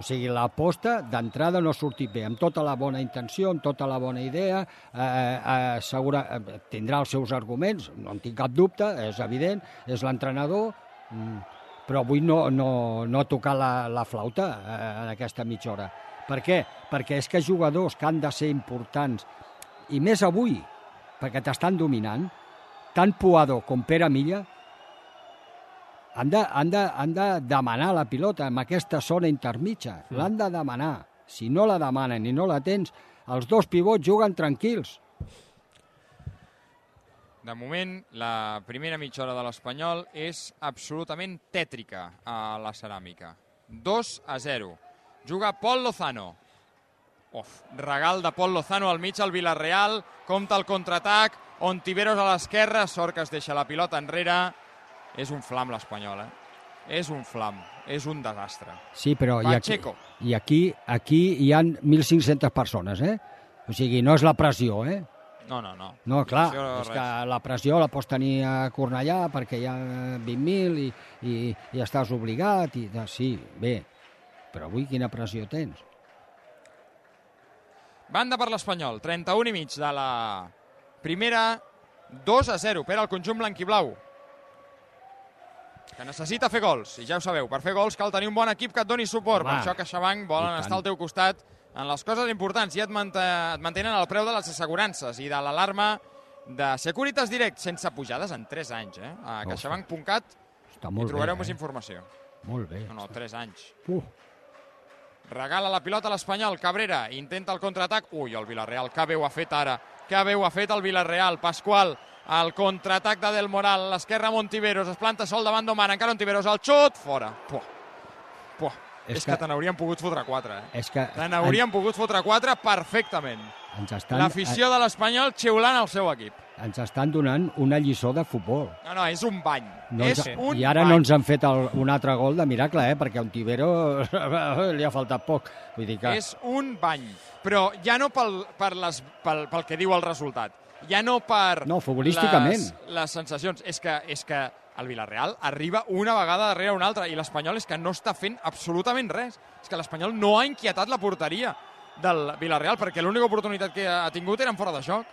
o sigui, l'aposta d'entrada no ha sortit bé, amb tota la bona intenció, amb tota la bona idea, eh, eh, segura, eh, tindrà els seus arguments, no en tinc cap dubte, és evident, és l'entrenador, mm, però avui no, no, no ha tocat la, la flauta eh, en aquesta mitja hora. Per què? Perquè és que jugadors que han de ser importants, i més avui, perquè t'estan dominant, tant Puado com Pere Milla, han de, han, de, han de demanar la pilota en aquesta zona intermitja. Mm. L'han de demanar. Si no la demanen i no la tens, els dos pivots juguen tranquils. De moment, la primera mitja hora de l'Espanyol és absolutament tètrica a la ceràmica. 2 a 0. Juga Pol Lozano. Uf, regal de Pol Lozano al mig al Villarreal, compta el contraatac, Ontiveros a l'esquerra, sort que es deixa la pilota enrere. És un flam l'Espanyol, eh? És un flam, és un desastre. Sí, però i aquí, i aquí, aquí hi han 1.500 persones, eh? O sigui, no és la pressió, eh? No, no, no. No, clar, Pressió, és res. que la pressió la pots tenir a Cornellà perquè hi ha 20.000 i, i, i estàs obligat. I, sí, bé, però avui quina pressió tens? Banda per l'Espanyol, 31 i mig de la primera, 2 a 0 per al conjunt blanquiblau. Que necessita fer gols, i ja ho sabeu, per fer gols cal tenir un bon equip que et doni suport. Home, per això CaixaBank volen estar al teu costat en les coses importants i et, et mantenen el preu de les assegurances i de l'alarma de Securitas Direct sense pujades en 3 anys. Eh? A caixabank.cat hi trobareu bé, més eh? informació. Molt bé. No, no, 3 anys. Uh, Regala la pilota a l'Espanyol, Cabrera, intenta el contraatac. Ui, el Villarreal, que bé ho ha fet ara. Que bé ho ha fet el Villarreal. Pasqual, el contraatac de Del Moral, l'esquerra Montiveros, es planta sol davant d'Oman, encara Montiveros, el xut, fora. Puah. Puah. És És, que, que- te n'haurien pogut fotre 4, eh? és que Te n'haurien pogut fotre 4 perfectament. estan, L'afició de l'Espanyol xiulant el seu equip. ens estan donant una lliçó de futbol. No, no, és un bany. No és ens, un I ara bany. no ens han fet el, un altre gol de miracle, eh? perquè a un Tibero li ha faltat poc. Vull dir que... És un bany. Però ja no pel, per les, pel, pel que diu el resultat, ja no per No, futbolísticament. les, les sensacions. És que, és que el Villarreal arriba una vegada darrere una altra i l'Espanyol és que no està fent absolutament res. És que l'Espanyol no ha inquietat la porteria del Villarreal perquè l'única oportunitat que ha tingut era en fora de joc.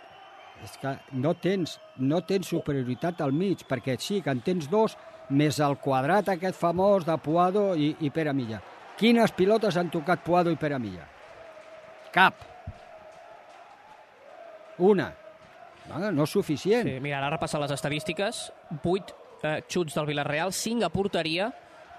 És que no tens, no tens superioritat al mig, perquè sí, que en tens dos, més el quadrat aquest famós de Puado i, i Pere Milla. Quines pilotes han tocat Puado i Pere Milla? Cap. Una. No, no és suficient. Sí, mira, ara repassar les estadístiques. 8 eh, xuts del Villarreal, 5 a porteria,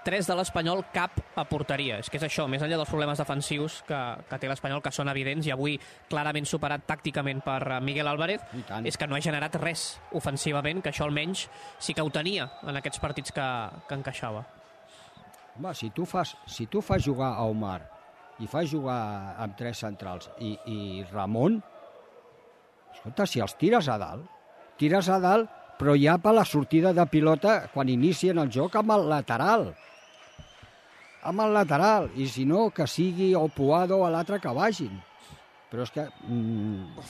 3 de l'Espanyol, cap a porteria. És que és això, més enllà dels problemes defensius que, que té l'Espanyol, que són evidents, i avui clarament superat tàcticament per eh, Miguel Álvarez, és que no ha generat res ofensivament, que això almenys sí que ho tenia en aquests partits que, que encaixava. Home, si tu fas, si tu fas jugar a Omar i fas jugar amb tres centrals i, i Ramon, escolta, si els tires a dalt, tires a dalt, però ja per la sortida de pilota quan inicien el joc amb el lateral. Amb el lateral. I si no, que sigui o Puado o l'altre que vagin. Però és que... Mm,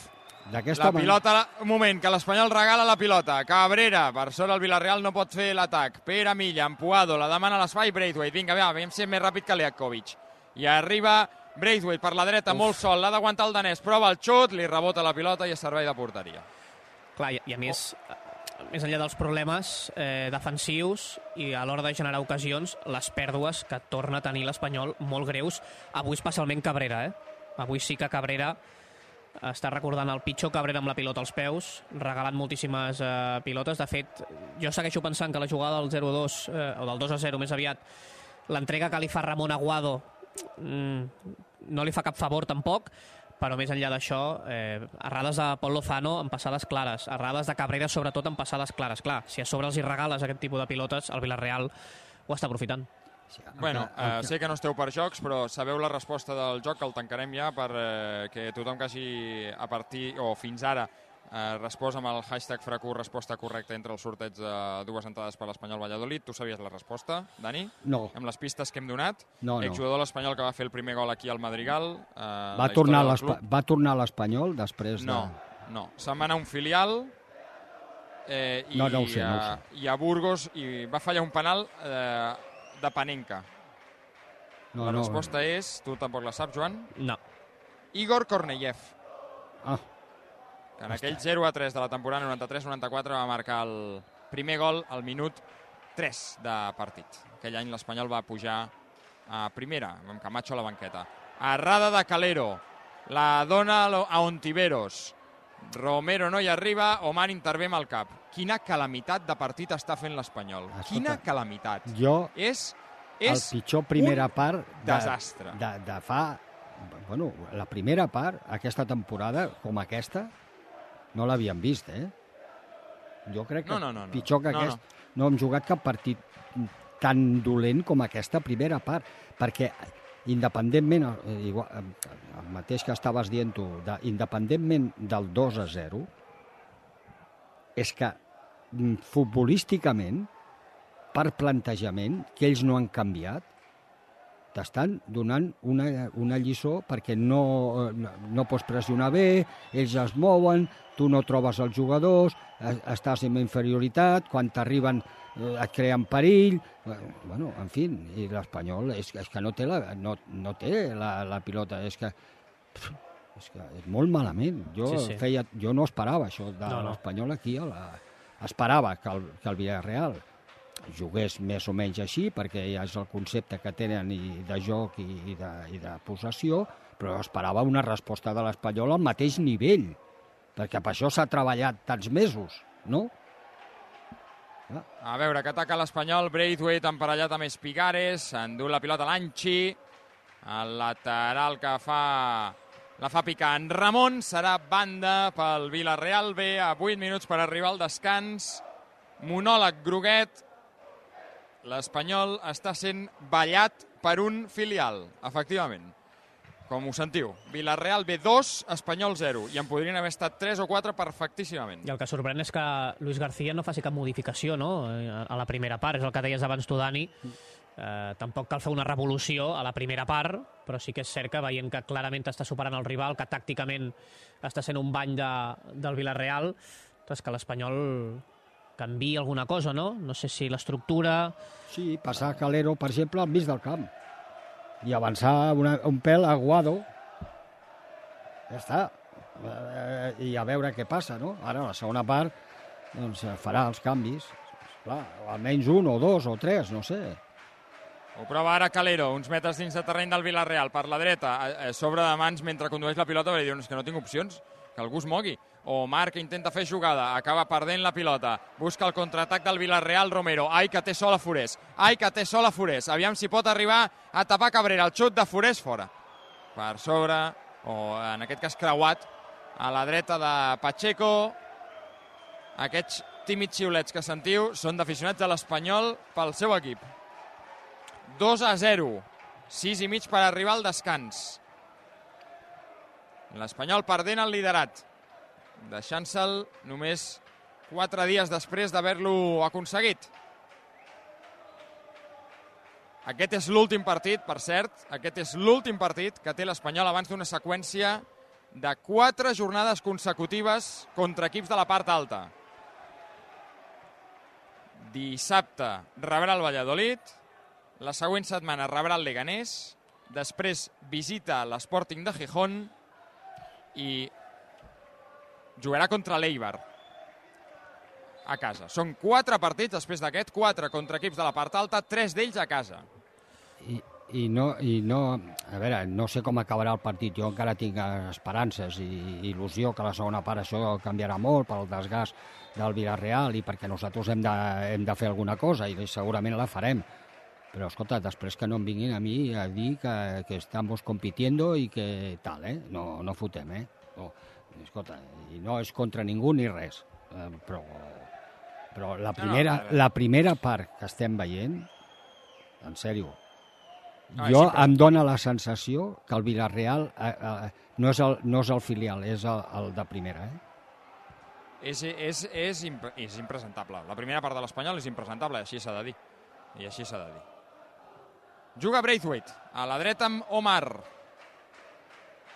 d'aquesta La pilota, un moment, que l'Espanyol regala la pilota. Cabrera, per sort el Villarreal no pot fer l'atac. Pere Milla, Empuado, la demana a l'espai, Braithwaite. Vinga, va, vam ser més ràpid que Leakovic. I arriba Braithwaite per la dreta, Uf. molt sol, l'ha d'aguantar el danès. Prova el xut, li rebota la pilota i és servei de porteria. Clar, i, i a més, eh, més enllà dels problemes eh, defensius i a l'hora de generar ocasions, les pèrdues que torna a tenir l'Espanyol molt greus, avui especialment Cabrera, eh? Avui sí que Cabrera està recordant el pitjor Cabrera amb la pilota als peus, regalant moltíssimes eh, pilotes. De fet, jo segueixo pensant que la jugada del 0-2, eh, o del 2-0 més aviat, l'entrega que li fa Ramon Aguado mm, no li fa cap favor tampoc, però més enllà d'això, eh, errades de Pol Lozano en passades clares, errades de Cabrera sobretot en passades clares. Clar, si a sobre els hi regales aquest tipus de pilotes, el Villarreal ho està aprofitant. Bueno, eh, sé que no esteu per jocs, però sabeu la resposta del joc, que el tancarem ja per eh, que tothom que hagi a partir, o fins ara, eh, respost amb el hashtag Fracur resposta correcta entre el sorteig de dues entrades per l'Espanyol Valladolid. Tu sabies la resposta, Dani? No, Amb les pistes que hem donat. no, no. Exjugador espanyol que va fer el primer gol aquí al Madrigal. Eh, Va tornar, va tornar a l'Espanyol després de... No, no. Se'n va anar a un filial eh, i, No, no ho sé, no ho a, i a Burgos i va fallar un penal eh, de Panenka. no, la no. resposta és, tu tampoc la saps, Joan, No. Igor Korneyev, Ah, en aquell 0 a 3 de la temporada 93-94 va marcar el primer gol al minut 3 de partit. Aquell any l'Espanyol va pujar a primera, amb Camacho a la banqueta. Errada de Calero, la dona a Ontiveros. Romero no hi arriba, Oman intervé amb el cap. Quina calamitat de partit està fent l'Espanyol. Quina calamitat. jo, És, el és pitjor primera part de, desastre. de, de fa... Bueno, la primera part, aquesta temporada, com aquesta, no l'havíem vist, eh? Jo crec que No, no, no, no. pitjor que No, aquest... No. hem jugat cap partit tan dolent com aquesta primera part, perquè independentment, eh, igual, eh, el mateix que estaves dient tu, de, independentment del 2 a 0, és que mm, futbolísticament, per plantejament, que ells no han canviat, t'estan donant una, una lliçó perquè no, eh, no, no pots pressionar bé, ells es mouen, tu no trobes els jugadors, estàs en inferioritat, quan t'arriben eh, et creen perill, eh, bueno, en fi, i l'Espanyol és, és que no té la, no, no té la, la pilota, és que és que és molt malament. Jo, Sí, sí. Feia, jo no esperava això de No, no, no. l'Espanyol aquí. A la, esperava que el, que el Villarreal jugués més o menys així, perquè ja és el concepte que tenen i de joc i, de, i de possessió, però esperava una resposta de l'Espanyol al mateix nivell, perquè per això s'ha treballat tants mesos, no? A veure, que ataca l'Espanyol, Braithwaite emparellat amb Espigares, endú la pilota l'Anchi, el lateral que fa la fa picar en Ramon, serà banda pel Villarreal B, a 8 minuts per arribar al descans, monòleg groguet, l'Espanyol està sent ballat per un filial, efectivament. Com ho sentiu, Villarreal B2, Espanyol 0, i en podrien haver estat 3 o 4 perfectíssimament. I el que sorprèn és que Luis García no faci cap modificació no? Eh, a la primera part, és el que deies abans tu, Dani. Eh, tampoc cal fer una revolució a la primera part, però sí que és cert que veient que clarament està superant el rival, que tàcticament està sent un bany de, del Villarreal, doncs que l'Espanyol canvi alguna cosa, no? No sé si l'estructura... Sí, passar Calero, per exemple, al mig del camp i avançar una, un pèl a Guado. Ja està. Eh, I a veure què passa, no? Ara, la segona part, doncs, eh, farà els canvis. Clar, o almenys un o dos o tres, no sé. Ho prova ara Calero, uns metres dins de terreny del Villarreal, per la dreta, sobre de mans mentre condueix la pilota, perquè diuen "És que no tinc opcions, que algú es mogui. O Marc intenta fer jugada, acaba perdent la pilota, busca el contraatac del Villarreal Romero, ai que té sol a Forés, ai que té sol a Forés, aviam si pot arribar a tapar Cabrera, el xut de Forés fora. Per sobre, o en aquest cas creuat, a la dreta de Pacheco, aquests tímids xiulets que sentiu són d'aficionats de l'Espanyol pel seu equip. 2 a 0. 6 i mig per arribar al descans. L'Espanyol perdent el liderat, deixant-se'l només 4 dies després d'haver-lo aconseguit. Aquest és l'últim partit, per cert, aquest és l'últim partit que té l'Espanyol abans d'una seqüència de 4 jornades consecutives contra equips de la part alta. Dissabte rebrà el Valladolid, la següent setmana rebrà el Leganés, després visita l'Sporting de Gijón i jugarà contra l'Eibar a casa. Són quatre partits després d'aquest, quatre contra equips de la part alta, tres d'ells a casa. I, i, no, i no, a veure, no sé com acabarà el partit, jo encara tinc esperances i il·lusió que la segona part això canviarà molt pel desgast del Villarreal i perquè nosaltres hem de, hem de fer alguna cosa i segurament la farem. Però, escolta, després que no em vinguin a mi a dir que, que estamos compitiendo i que tal, eh? No, no fotem, eh? No, escolta, i no és contra ningú ni res, eh, però, però la primera, no, la primera part que estem veient, en sèrio, No, jo sí, però- em dóna la sensació que el Villarreal eh, eh, no, és el, no és el filial, és el, el de primera, eh? és, és, és, imp és impresentable. La primera part de l'Espanyol és impresentable, així s'ha de dir. I així s'ha de dir. Juga Braithwaite, a la dreta amb Omar.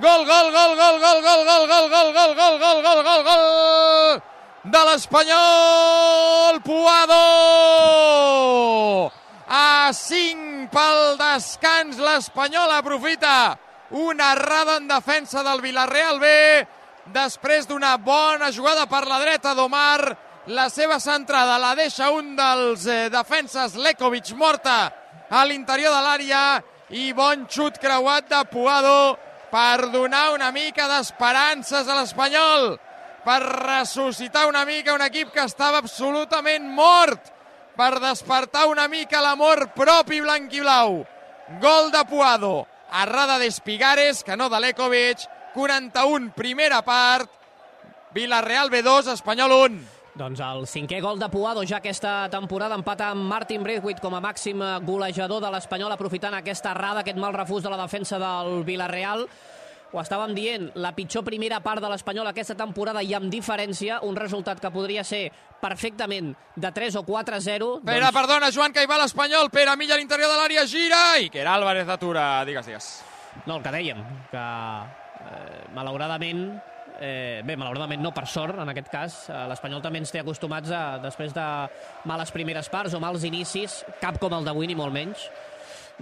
gol, gol, gol, gol, gol, gol, gol, gol, gol, gol, gol de l'Espanyol Puado a 5 pel descans l'Espanyol aprofita una errada en defensa del Villarreal B després d'una bona jugada per la dreta d'Omar la seva centrada la deixa un dels eh, defenses Lekovic morta a l'interior de l'àrea i bon xut creuat de Puado per donar una mica d'esperances a l'Espanyol per ressuscitar una mica un equip que estava absolutament mort, per despertar una mica l'amor propi blanquiblau. Gol de Puado, errada d'Espigares, que no de Lekovic, 41, primera part, Villarreal B2, Espanyol 1. Doncs el cinquè gol de Puado ja aquesta temporada empata amb Martin Braithwaite com a màxim golejador de l'Espanyol aprofitant aquesta errada, aquest mal refús de la defensa del Villarreal ho estàvem dient, la pitjor primera part de l'Espanyol aquesta temporada i amb diferència, un resultat que podria ser perfectament de 3 o 4-0. Pere, doncs... perdona, Joan Caibà, l'Espanyol, Pere Milla a l'interior de l'àrea, gira i que era Álvarez d'atura, digues, digues. No, el que dèiem, que eh, malauradament eh, bé, malauradament no per sort, en aquest cas. Eh, L'Espanyol també ens té acostumats a, després de males primeres parts o mals inicis, cap com el d'avui ni molt menys,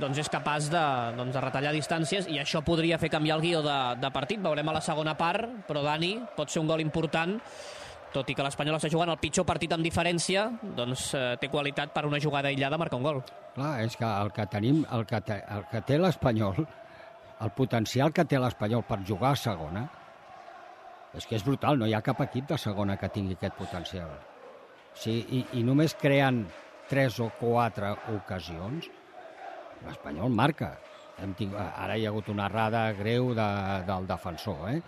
doncs és capaç de, doncs, de retallar distàncies i això podria fer canviar el guió de, de partit. Veurem a la segona part, però Dani pot ser un gol important tot i que l'Espanyol està jugant el pitjor partit amb diferència, doncs eh, té qualitat per una jugada aïllada marcar un gol. Clar, és que el que tenim, el que, te, el que té l'Espanyol, el potencial que té l'Espanyol per jugar a segona, és que és brutal, no hi ha cap equip de segona que tingui aquest potencial. Sí, i, I només creen tres o quatre ocasions, l'Espanyol marca. Hem tingut, ara hi ha hagut una errada greu de, del defensor, eh?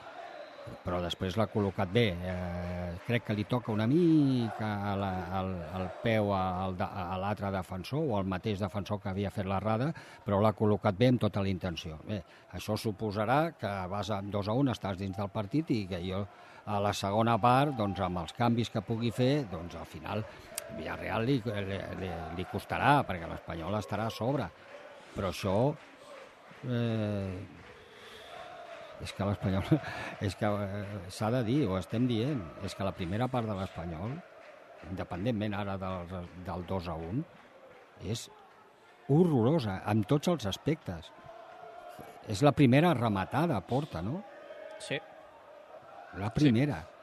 Però després l'ha col·locat bé. Eh, crec que li toca una mica el, el, el peu al, a l'altre defensor o al mateix defensor que havia fet l'errada, però l'ha col·locat bé amb tota la intenció. Bé, això suposarà que vas amb 2 a 1, estàs dins del partit i que jo a la segona part, doncs, amb els canvis que pugui fer, doncs al final Villarreal li, li, li, li costarà, perquè l'Espanyol estarà a sobre però això eh, és que l'Espanyol és que eh, s'ha de dir, ho estem dient és que la primera part de l'Espanyol independentment ara del, del 2 a 1 és horrorosa en tots els aspectes és la primera rematada a porta, no? Sí. La primera. Sí.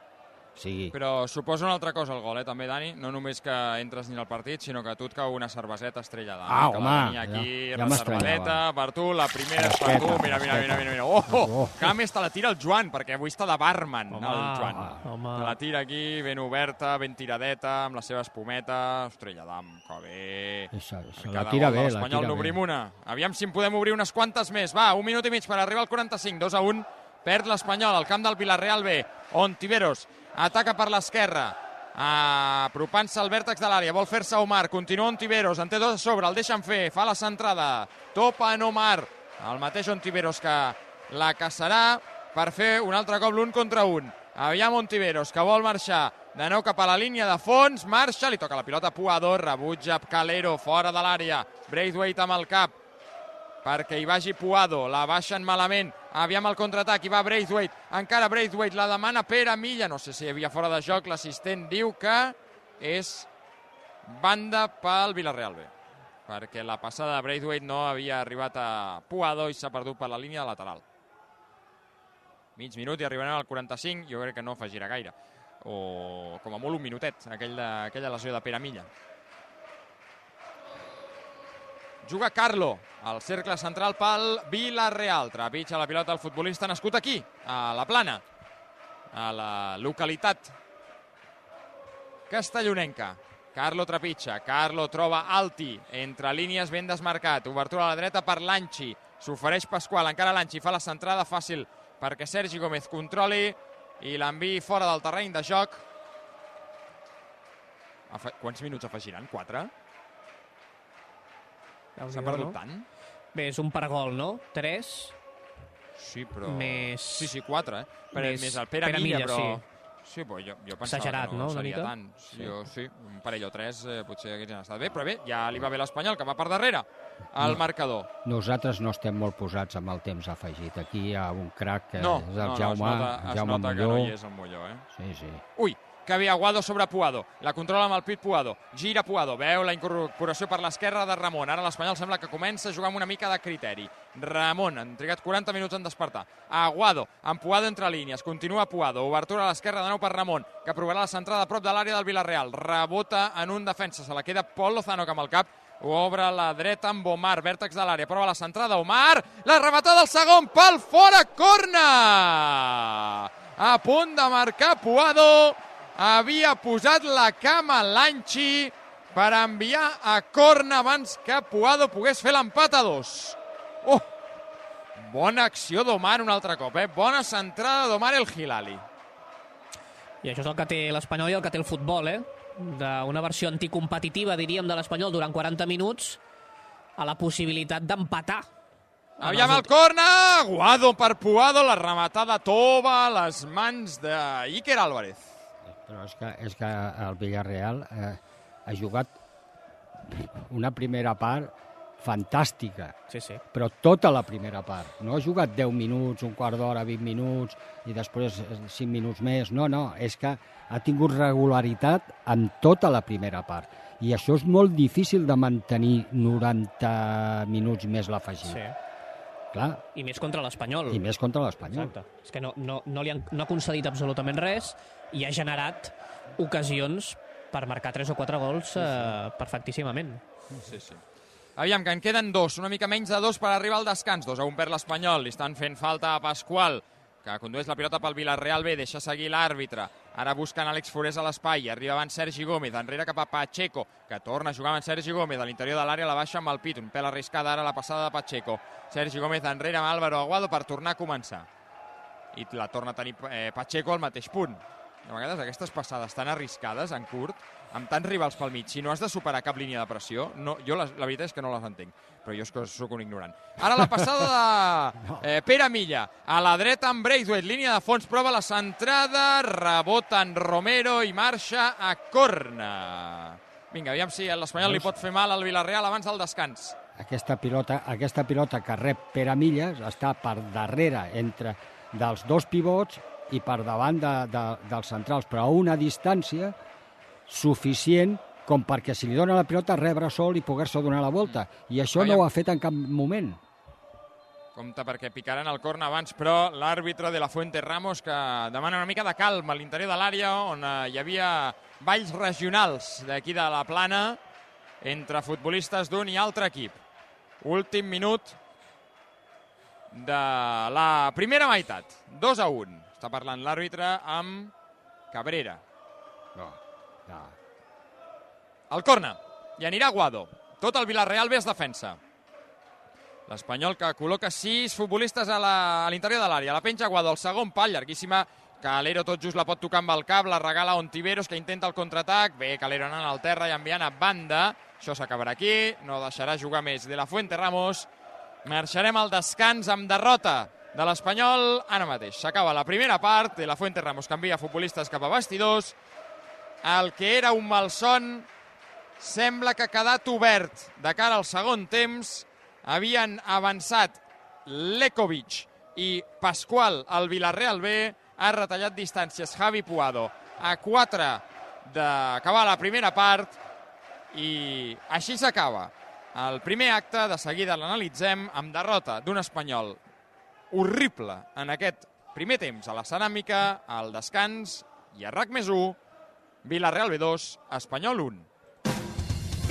Sí. Però suposa una altra cosa el gol, eh, també, Dani. No només que entres ni al partit, sinó que tu et cau una cerveseta estrella d'Ani. Ah, que home, la aquí, ja, ja reservadeta per tu, la primera és per tu. Mira, mira, mira, mira, mira. Oh, oh, oh. més te la tira el Joan, perquè avui està de barman, home, el Joan. Home. Te la tira aquí, ben oberta, ben tiradeta, amb la seva espumeta. Estrella d'am, que bé. Això, això, la tira bé, la tira n'obrim una. Aviam si en podem obrir unes quantes més. Va, un minut i mig per arribar al 45, 2 a 1. Perd l'Espanyol al camp del Villarreal B, on Tiveros ataca per l'esquerra, apropant-se al vèrtex de l'àrea, vol fer-se Omar, continua Ontiveros, en té dos a sobre, el deixen fer, fa la centrada, topa en Omar, el mateix Ontiveros que la caçarà per fer un altre cop l'un contra un. Aviam Ontiveros, que vol marxar. De nou cap a la línia de fons, marxa, li toca la pilota. Puador, rebutja Calero, fora de l'àrea, Braithwaite amb el cap, perquè hi vagi Puado, la baixen malament, aviam el contraatac, hi va Braithwaite, encara Braithwaite, la demana Pere Milla, no sé si hi havia fora de joc, l'assistent diu que és banda pel Villarreal B, perquè la passada de Braithwaite no havia arribat a Puado i s'ha perdut per la línia lateral. Mig minut i arribarem al 45, jo crec que no afegirà gaire, o com a molt un minutet, aquell de, aquella lesió de Pere Milla. Juga Carlo, al cercle central pel Villarreal. Trepitja la pilota el futbolista nascut aquí, a la Plana, a la localitat castellonenca. Carlo trepitja, Carlo troba Alti, entre línies ben desmarcat, obertura a la dreta per Lanchi, s'ofereix Pasqual, encara Lanchi fa la centrada fàcil perquè Sergi Gómez controli i l'enviï fora del terreny de joc. Afe Quants minuts afegiran? Quatre? S'ha perdut no? tant? Bé, és un per gol, no? 3. Sí, però... Més- Sí, sí, quatre, eh? Però més més, el Pere, Pere Milla, Milla, però... Sí, però jo, jo pensava Exagerat, que no, no, seria mica? tant. Sí. Jo, sí, un parell o tres eh, potser haguessin estat bé, però bé, ja li va bé l'Espanyol, que va per darrere al marcador. Nosaltres no estem molt posats amb el temps afegit. Aquí hi ha un crac que No, és no, el no, Jaume, es nota, es Jaume nota que Molló. no hi és el Molló, eh? Sí, sí. Ui, que ve Aguado sobre Puado. La controla amb el pit Puado. Gira Puado. Veu la incorporació per l'esquerra de Ramon. Ara l'Espanyol sembla que comença a jugar amb una mica de criteri. Ramon, han trigat 40 minuts en despertar. Aguado, amb Puado entre línies. Continua Puado. Obertura a l'esquerra de nou per Ramon, que provarà la centrada a prop de l'àrea del Villarreal. Rebota en un defensa. Se la queda Pol Lozano, que amb el cap obre la dreta amb Omar, vèrtex de l'àrea, prova la centrada, Omar, la rematada del segon pal, fora, corna! A punt de marcar Puado, havia posat la cama l'Anchi per enviar a corna abans que Puado pogués fer l'empat a dos. Oh! Bona acció d'Omar un altre cop, eh? Bona centrada d'Omar el Hilali. I això és el que té l'Espanyol i el que té el futbol, eh? D'una versió anticompetitiva, diríem, de l'Espanyol durant 40 minuts a la possibilitat d'empatar. Aviam el corna, Guado per Puado, la rematada tova a les mans d'Iker Álvarez. Però és que, és que el Villarreal eh, ha jugat una primera part fantàstica, Sí, sí. però tota la primera part. No ha jugat 10 minuts, un quart d'hora, 20 minuts i després eh, 5 minuts més. No, no, és que ha tingut regularitat en tota la primera part. I això és molt difícil de mantenir 90 minuts més l'afegit. sí. Clar, I més contra l'Espanyol. i més contra l'Espanyol. Exacte. És que no, no, no, li han, no ha concedit absolutament res i ha generat ocasions per marcar 3 o 4 gols eh, perfectíssimament. Sí, sí. Aviam, que en queden dos, una mica menys de dos per arribar al descans. Dos a un per l'Espanyol, li estan fent falta a Pasqual, que condueix la pilota pel Villarreal B, deixa seguir l'àrbitre. Ara busquen Àlex Forés a l'espai, arriba abans Sergi Gómez, enrere cap a Pacheco, que torna a jugar amb Sergi Gómez, a l'interior de l'àrea la baixa amb el pit, un pèl arriscada ara la passada de Pacheco. Sergi Gómez enrere amb Álvaro Aguado per tornar a començar. I la torna a tenir eh, Pacheco al mateix punt. A vegades aquestes passades tan arriscades en curt, amb tants rivals pel mig, si no has de superar cap línia de pressió, no, jo les, la veritat és que no les entenc, però jo és que sóc un ignorant. Ara la passada de eh, Pere Milla, a la dreta amb Braithwaite, línia de fons, prova la centrada, rebota en Romero i marxa a corna. Vinga, aviam si l'Espanyol li pot fer mal al Villarreal abans del descans. aquesta pilota, aquesta pilota que rep Pere Milles està per darrere entre dels dos pivots i per davant de, de, dels centrals, però a una distància suficient com perquè si li dona la pilota rebre sol i poder-se donar la volta. I això Aviam. no ho ha fet en cap moment. Compte perquè picaran el corna abans, però l'àrbitre de la Fuente Ramos que demana una mica de calma a l'interior de l'àrea on eh, hi havia balls regionals d'aquí de la plana entre futbolistes d'un i altre equip. Últim minut de la primera meitat. 2 a 1. Està parlant l'àrbitre amb Cabrera. No, no. El corna. I anirà Guado. Tot el Villarreal bé es defensa. L'Espanyol que col·loca sis futbolistes a l'interior de l'àrea. La penja Guado, el segon pal, llarguíssima. Calero tot just la pot tocar amb el cap, la regala Ontiveros, que intenta el contraatac. Bé, Calero anant al terra i enviant a banda. Això s'acabarà aquí, no deixarà jugar més de la Fuente Ramos. Marxarem al descans amb derrota de l'Espanyol ara mateix. S'acaba la primera part, de la Fuente Ramos canvia futbolistes cap a vestidors. El que era un malson sembla que ha quedat obert de cara al segon temps. Havien avançat Lekovic i Pasqual al Villarreal B. Ha retallat distàncies Javi Puado a 4 d'acabar la primera part i així s'acaba el primer acte. De seguida l'analitzem amb derrota d'un espanyol horrible en aquest primer temps a la ceràmica, al descans i a RAC més 1, Villarreal B2, Espanyol 1.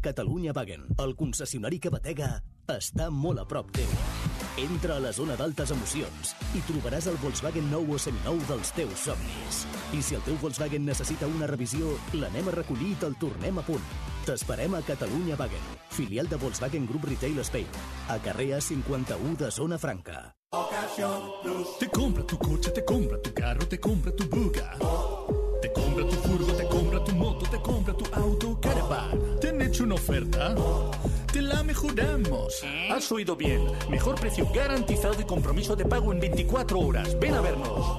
Catalunya Wagen, el concessionari que batega, està molt a prop teu. Entra a la zona d'altes emocions i trobaràs el Volkswagen nou o seminou dels teus somnis. I si el teu Volkswagen necessita una revisió, l'anem a recollir i te'l tornem a punt. T'esperem a Catalunya Wagen, filial de Volkswagen Group Retail Spain, a carrer A51 de Zona Franca. Te compra tu coche, te compra tu carro, te compra tu buga. Te compra tu furgo, te compra tu moto, te compra tu auto, caravan. ¿Te han hecho una oferta? Te la mejoramos. Has oído bien. Mejor precio garantizado y compromiso de pago en 24 horas. Ven a vernos.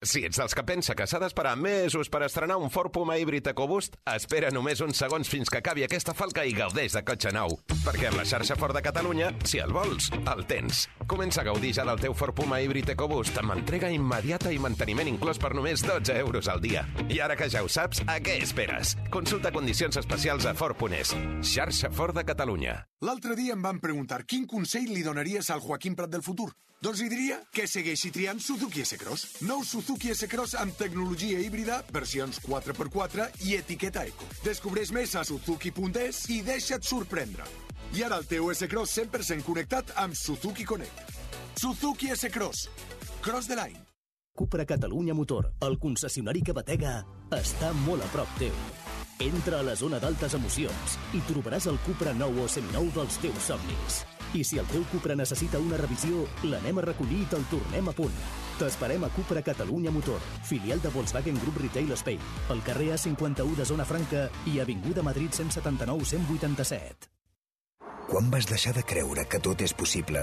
Si ets dels que pensa que s'ha d'esperar mesos per estrenar un Ford Puma híbrid EcoBoost, espera només uns segons fins que acabi aquesta falca i gaudeix de cotxe nou. Perquè amb la xarxa Ford de Catalunya, si el vols, el tens. Comença a gaudir ja del teu Ford Puma híbrid EcoBoost amb entrega immediata i manteniment inclòs per només 12 euros al dia. I ara que ja ho saps, a què esperes? Consulta condicions especials a Ford.es. Xarxa Ford de Catalunya. L'altre dia em van preguntar quin consell li donaries al Joaquim Prat del futur. Doncs li diria que segueixi triant Suzuki S-Cross. Nou Suzuki S-Cross amb tecnologia híbrida, versions 4x4 i etiqueta eco. Descobreix més a suzuki.es i deixa't sorprendre. I ara el teu S-Cross 100% connectat amb Suzuki Connect. Suzuki S-Cross. Cross the line. Cupra Catalunya Motor, el concessionari que batega, està molt a prop teu. Entra a la zona d'altes emocions i trobaràs el Cupra nou o seminou dels teus somnis. I si el teu Cupra necessita una revisió, l'anem a recollir i te'l tornem a punt. T'esperem a Cupra Catalunya Motor, filial de Volkswagen Group Retail Spain, al carrer A51 de Zona Franca i Avinguda Madrid 179 187. Quan vas deixar de creure que tot és possible?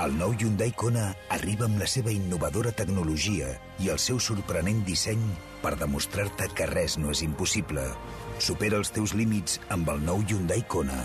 El nou Hyundai Kona arriba amb la seva innovadora tecnologia i el seu sorprenent disseny per demostrar-te que res no és impossible. Supera els teus límits amb el nou Hyundai Kona.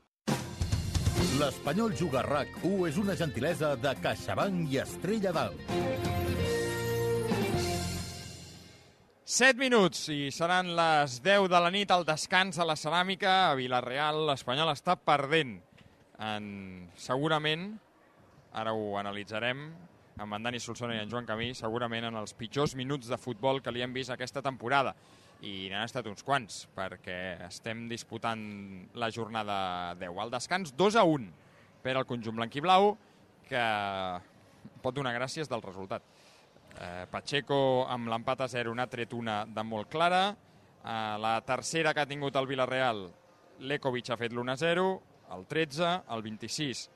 L'Espanyol Juga RAC1 és una gentilesa de CaixaBank i Estrella d'Alt. 7 minuts i seran les 10 de la nit al descans a la ceràmica a Vilareal. L'Espanyol està perdent. En, segurament, ara ho analitzarem, amb en Dani Solsona i en Joan Camí, segurament en els pitjors minuts de futbol que li hem vist aquesta temporada. I n'han estat uns quants, perquè estem disputant la jornada 10. Al descans 2 a 1 per al conjunt blanquiblau, que pot donar gràcies del resultat. Eh, Pacheco amb l'empat a 0 n'ha tret una de molt clara. Eh, la tercera que ha tingut el Villarreal, Lekovic ha fet l'1 0, el 13, el 26,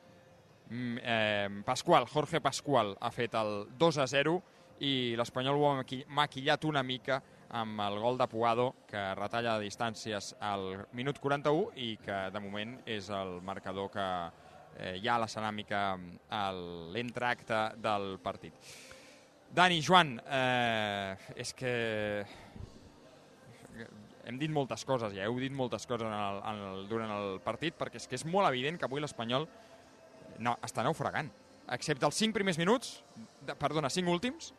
mm, eh, Pasqual, Jorge Pasqual ha fet el 2 a 0 i l'Espanyol ho ha maquillat una mica amb el gol de Puado, que retalla distàncies al minut 41 i que de moment és el marcador que eh, hi ha a la ceràmica a l'entracte del partit. Dani, Joan, eh, és que hem dit moltes coses, ja heu dit moltes coses en el, en el, durant el partit, perquè és que és molt evident que avui l'Espanyol no, està naufragant. Excepte els 5 primers minuts, de, perdona, 5 últims,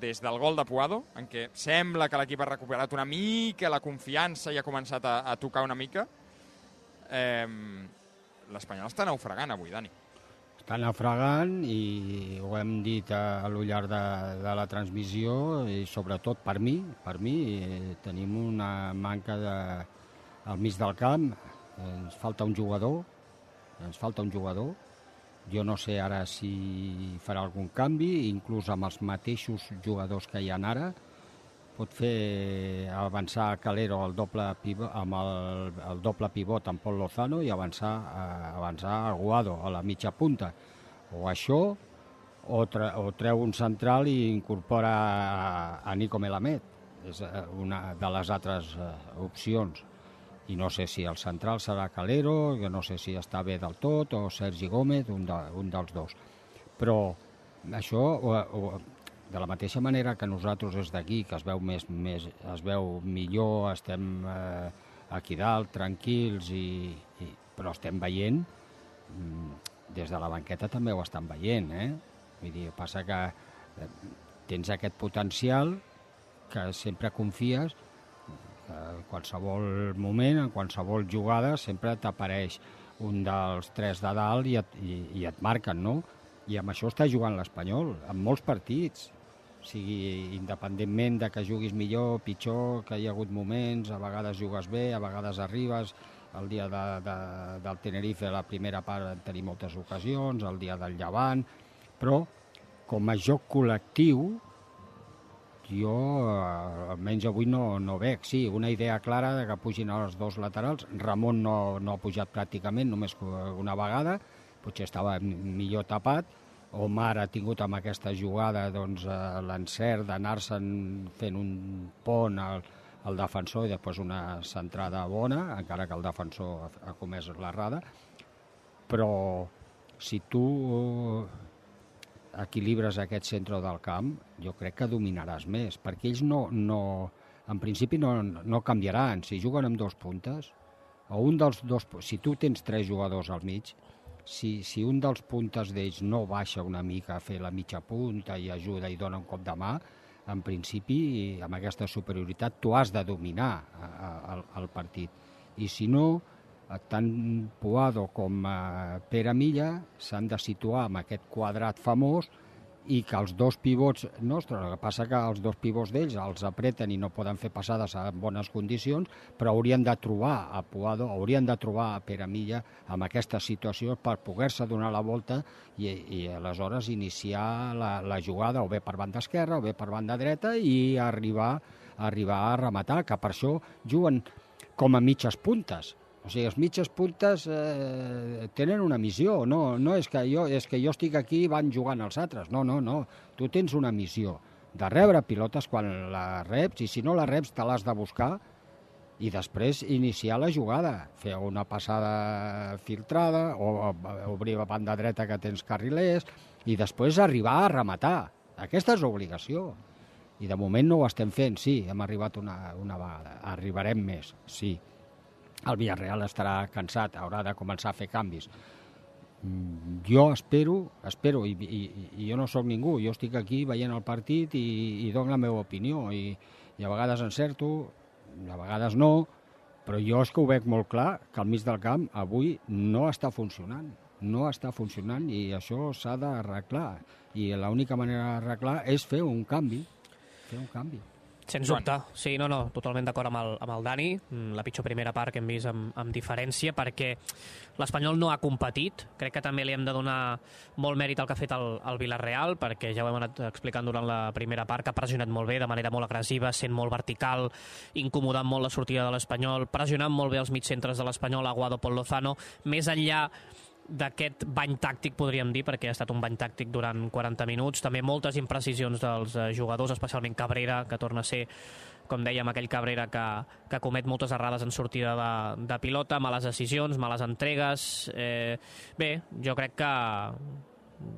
des del gol de Puado, en què sembla que l'equip ha recuperat una mica la confiança i ha començat a, a tocar una mica, eh, l'Espanyol està naufragant avui, Dani. Està naufragant i ho hem dit a, a lo llarg de, de la transmissió i sobretot per mi, per mi eh, tenim una manca de, al mig del camp, ens falta un jugador ens falta un jugador. Jo no sé ara si farà algun canvi, inclús amb els mateixos jugadors que hi ha ara, pot fer avançar Calero al doble pivot, amb el, el doble pivot amb Pol Lozano i avançar, eh, avançar Aguado a la mitja punta. O això, o, tre, o treu un central i incorpora a, a Nico Melamed. És eh, una de les altres eh, opcions. I no sé si el central serà Calero, que no sé si està bé del tot, o Sergi Gómez, un, de, un dels dos. Però això, o, o, de la mateixa manera que nosaltres des d'aquí, que es veu, més, més, es veu millor, estem eh, aquí dalt, tranquils, i, i, però estem veient, mm, des de la banqueta també ho estan veient, eh? Vull dir, passa que eh, tens aquest potencial que sempre confies en qualsevol moment, en qualsevol jugada, sempre t'apareix un dels tres de dalt i et, i, i et marquen, no? I amb això està jugant l'Espanyol, en molts partits. O sigui, independentment de que juguis millor, pitjor, que hi ha hagut moments, a vegades jugues bé, a vegades arribes, el dia de, de, del Tenerife, la primera part, vam tenir moltes ocasions, el dia del Llevant, però com a joc col·lectiu, jo eh, almenys avui no, no veig. Sí, una idea clara de que pugin els dos laterals. Ramon no, no ha pujat pràcticament, només una vegada, potser estava millor tapat. Omar ha tingut amb aquesta jugada doncs, eh, l'encert d'anar-se'n fent un pont al, al defensor i després una centrada bona, encara que el defensor ha, ha comès l'errada. Però si tu equilibres aquest centre del camp, jo crec que dominaràs més, perquè ells no, no, en principi no, no canviaran. Si juguen amb dos puntes, o un dels dos... Si tu tens tres jugadors al mig, si, si un dels puntes d'ells no baixa una mica a fer la mitja punta i ajuda i dona un cop de mà, en principi, amb aquesta superioritat, tu has de dominar el, el partit. I si no, tant Puado com eh, Pere Milla s'han de situar en aquest quadrat famós i que els dos pivots nostres, el que passa que els dos pivots d'ells els apreten i no poden fer passades en bones condicions, però haurien de trobar a Puado, haurien de trobar a Pere Milla amb aquesta situació per poder-se donar la volta i, i aleshores iniciar la, la jugada o bé per banda esquerra o bé per banda dreta i arribar, arribar a rematar, que per això juguen com a mitges puntes o sigui, els mitges puntes eh, tenen una missió, no, no és, que jo, és que jo estic aquí i van jugant els altres, no, no, no, tu tens una missió de rebre pilotes quan la reps i si no la reps te l'has de buscar i després iniciar la jugada, fer una passada filtrada o obrir la banda dreta que tens carrilers i després arribar a rematar. Aquesta és l'obligació. I de moment no ho estem fent, sí, hem arribat una, una vegada. Arribarem més, sí el Villarreal estarà cansat, haurà de començar a fer canvis. Mm, jo espero, espero, i, i, i jo no sóc ningú, jo estic aquí veient el partit i, i dono la meva opinió, i, i a vegades encerto, a vegades no, però jo és que ho veig molt clar, que al mig del camp avui no està funcionant, no està funcionant i això s'ha d'arreglar. I l'única manera d'arreglar és fer un canvi, fer un canvi. Sens dubte, sí, no, no, totalment d'acord amb, el, amb el Dani, mm, la pitjor primera part que hem vist amb, amb diferència, perquè l'Espanyol no ha competit, crec que també li hem de donar molt mèrit al que ha fet el, el Villarreal, perquè ja ho hem anat explicant durant la primera part, que ha pressionat molt bé, de manera molt agressiva, sent molt vertical, incomodant molt la sortida de l'Espanyol, pressionant molt bé els mitjcentres de l'Espanyol, Aguado, Pol Lozano, més enllà d'aquest bany tàctic, podríem dir, perquè ha estat un bany tàctic durant 40 minuts. També moltes imprecisions dels eh, jugadors, especialment Cabrera, que torna a ser, com dèiem, aquell Cabrera que, que comet moltes errades en sortida de, de pilota, males decisions, males entregues... Eh, bé, jo crec que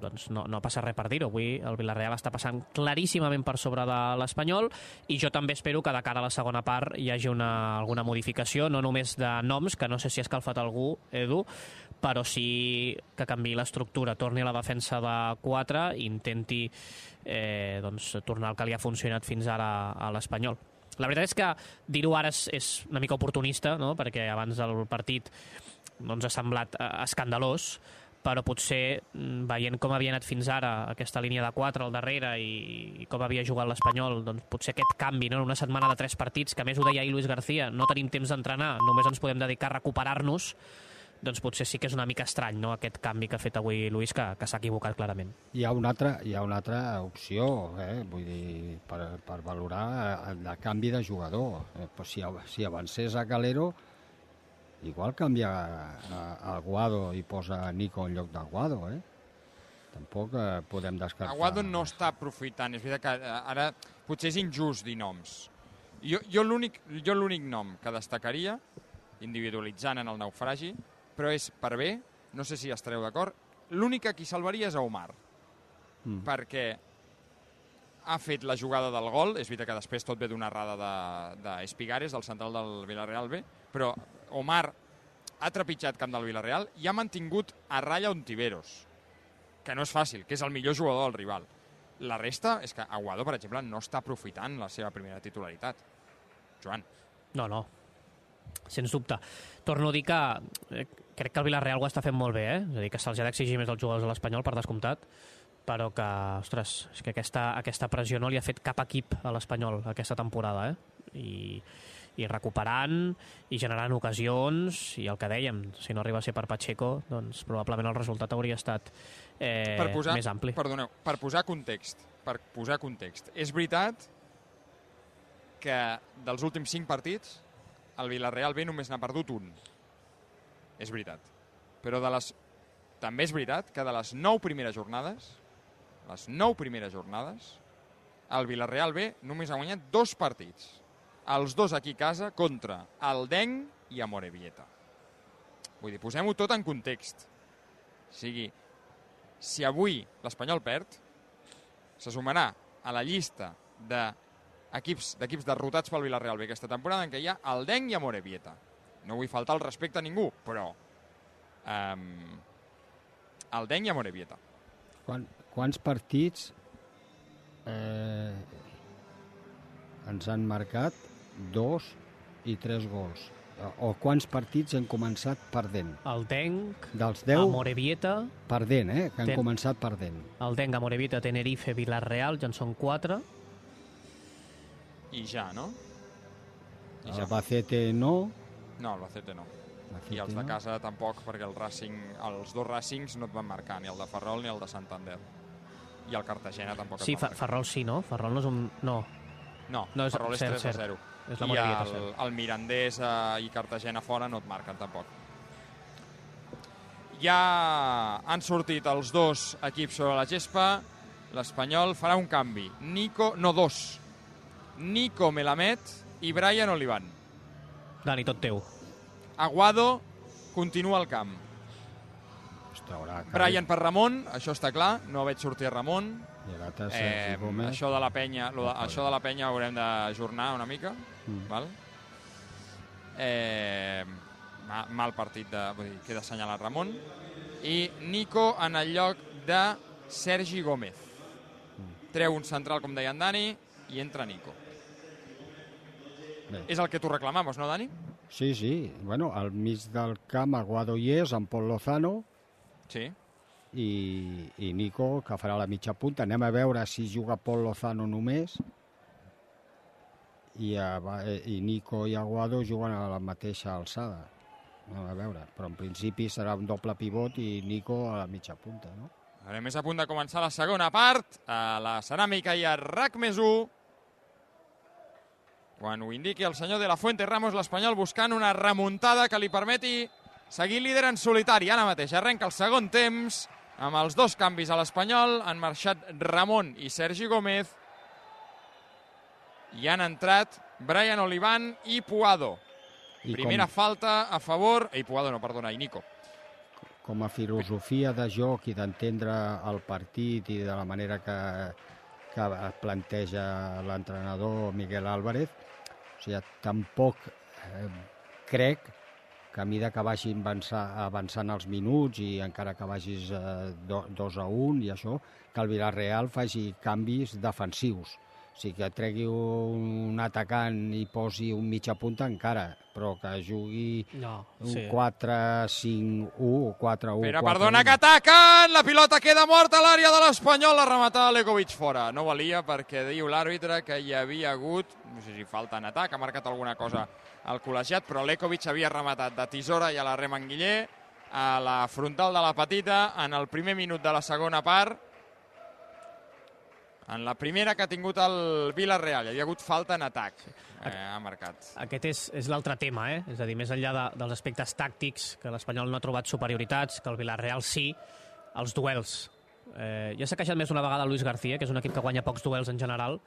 doncs no, no passa res per dir-ho. Avui el Villarreal està passant claríssimament per sobre de l'Espanyol i jo també espero que de cara a la segona part hi hagi una, alguna modificació, no només de noms, que no sé si ha escalfat algú, Edu, però sí que canvi l'estructura, torni a la defensa de 4 i intenti eh, doncs, tornar al que li ha funcionat fins ara a l'Espanyol. La veritat és que dir-ho ara és, és una mica oportunista, no? perquè abans del partit doncs, ha semblat eh, escandalós, però potser mm, veient com havia anat fins ara aquesta línia de 4 al darrere i, i com havia jugat l'Espanyol, doncs potser aquest canvi, no? una setmana de tres partits, que més ho deia ahir Luis García, no tenim temps d'entrenar, només ens podem dedicar a recuperar-nos, doncs potser sí que és una mica estrany no, aquest canvi que ha fet avui Luis, que, que s'ha equivocat clarament. Hi ha una altra, hi ha una altra opció, eh? vull dir, per, per valorar el, el canvi de jugador. Eh, pues si, si avancés a Calero, igual canvia a, a Guado i posa Nico en lloc de Guado, eh? Tampoc eh, podem descartar. Aguado no està aprofitant, és veritat que eh, ara potser és injust dir noms. Jo, jo l'únic jo l'únic nom que destacaria, individualitzant en el naufragi, però és per bé, no sé si estareu d'acord, l'únic que qui salvaria és a Omar, Mm. perquè ha fet la jugada del gol, és veritat que després tot ve d'una errada de, de Espigares, del central del Villarreal B, però Omar ha trepitjat camp del Villarreal i ha mantingut a ratlla Ontiveros, que no és fàcil, que és el millor jugador del rival. La resta és que Aguado, per exemple, no està aprofitant la seva primera titularitat. Joan. No, no. Sens dubte. Torno a dir que eh, crec que el Villarreal ho està fent molt bé, eh? És a dir, que se'ls ha d'exigir més als jugadors de l'Espanyol, per descomptat, però que, ostres, és que aquesta, aquesta pressió no li ha fet cap equip a l'Espanyol aquesta temporada, eh? I, i recuperant i generant ocasions i el que dèiem, si no arriba a ser per Pacheco doncs probablement el resultat hauria estat eh, per posar, més ampli Perdoneu, per posar context, per posar context. És veritat que dels últims 5 partits el Villarreal B només n'ha perdut un. És veritat. Però de les... també és veritat que de les 9 primeres jornades, les 9 primeres jornades, el Villarreal B només ha guanyat dos partits. Els dos aquí a casa contra el Deng i Amorebieta. Vull dir, posem-ho tot en context. O sigui, si avui l'Espanyol perd, se sumarà a la llista d'equips de d'equips derrotats pel Villarreal B aquesta temporada en què hi ha el Deng i Amorebieta. No vull faltar el respecte a ningú, però um, el Deng i Amorebieta. Quan, quants partits eh, ens han marcat dos i tres gols? O quants partits han començat perdent? El Denc, Dels 10, Amorebieta, perdent, eh? Que han Ten- començat perdent. el Denc, Amorebieta, Tenerife, Villarreal, ja en són quatre. I ja, no? I ja. Albacete no. No, Albacete no. Albacete I els de no. casa tampoc, perquè el Racing, els dos Racings no et van marcar, ni el de Ferrol ni el de Santander. I el Cartagena tampoc Sí, et marcar. Ferrol sí, no? Ferrol no és un... No. No, no és, Ferrol és cert, 3 a cert. 0. És la I el, cert. el Mirandés eh, i Cartagena fora no et marquen tampoc. Ja han sortit els dos equips sobre la gespa. L'Espanyol farà un canvi. Nico, no dos. Nico Melamed i Brian Olivan. Dani, tot teu. Aguado continua al camp. Es traurà Brian per Ramon, això està clar, no veig sortir Ramon. Eh, Gómez. això de la penya, lo de, això de la penya haurem d'ajornar una mica, Mm. val? Eh, ma- mal partit, de, vull dir, queda assenyalat Ramon. I Nico en el lloc de Sergi Gómez. Mm. Treu un central, com deia en Dani, i entra Nico. Bé. És el que tu reclamaves, no, Dani? Sí, sí. Bueno, al mig del camp Aguado hi és, amb Pol Lozano Sí. i, i Nico, que farà la mitja punta. Anem a veure si juga Pol Lozano només i, a, i Nico i Aguado juguen a la mateixa alçada. Anem a veure. Però en principi serà un doble pivot i Nico a la mitja punta, no? Ara més a punt de començar la segona part. A la ceràmica i a RAC més 1. Quan ho indiqui el senyor de la Fuente Ramos, l'Espanyol buscant una remuntada que li permeti seguir líder en solitari. Ara mateix arrenca el segon temps amb els dos canvis a l'Espanyol. Han marxat Ramon i Sergi Gómez. I han entrat Brian Olivan i Puado. I Primera com- falta a favor... Ei, Puado no, perdona, i Nico. com a filosofia de joc i d'entendre el partit i de la manera que, que planteja l'entrenador Miguel Álvarez, o sigui, tampoc eh, crec que a mesura que vagin avançar, avançant els minuts i encara que vagis eh, do, 2 a 1 i això, que el Villarreal faci canvis defensius. O sigui, que tregui un atacant i posi un mitja punta encara, però que jugui No, un sí. 4-5-1 o 4-1. Pere, perdona, que ataquen! La pilota queda morta a l'àrea de l'Espanyol, la rematada Lekovic fora. No valia perquè diu l'àrbitre que hi havia hagut, no sé si falta en atac, ha marcat alguna cosa al col·legiat, però Lekovic havia rematat de tisora i a la Remanguiller a la frontal de la petita en el primer minut de la segona part. En la primera que ha tingut el Villarreal. Hi havia hagut falta en atac. Eh, ha marcat. Aquest és, és l'altre tema, eh? És a dir, més enllà de, dels aspectes tàctics, que l'Espanyol no ha trobat superioritats, que el Villarreal sí, els duels. Eh, ja s'ha queixat més d'una vegada Luis García, que és un equip que guanya pocs duels en general,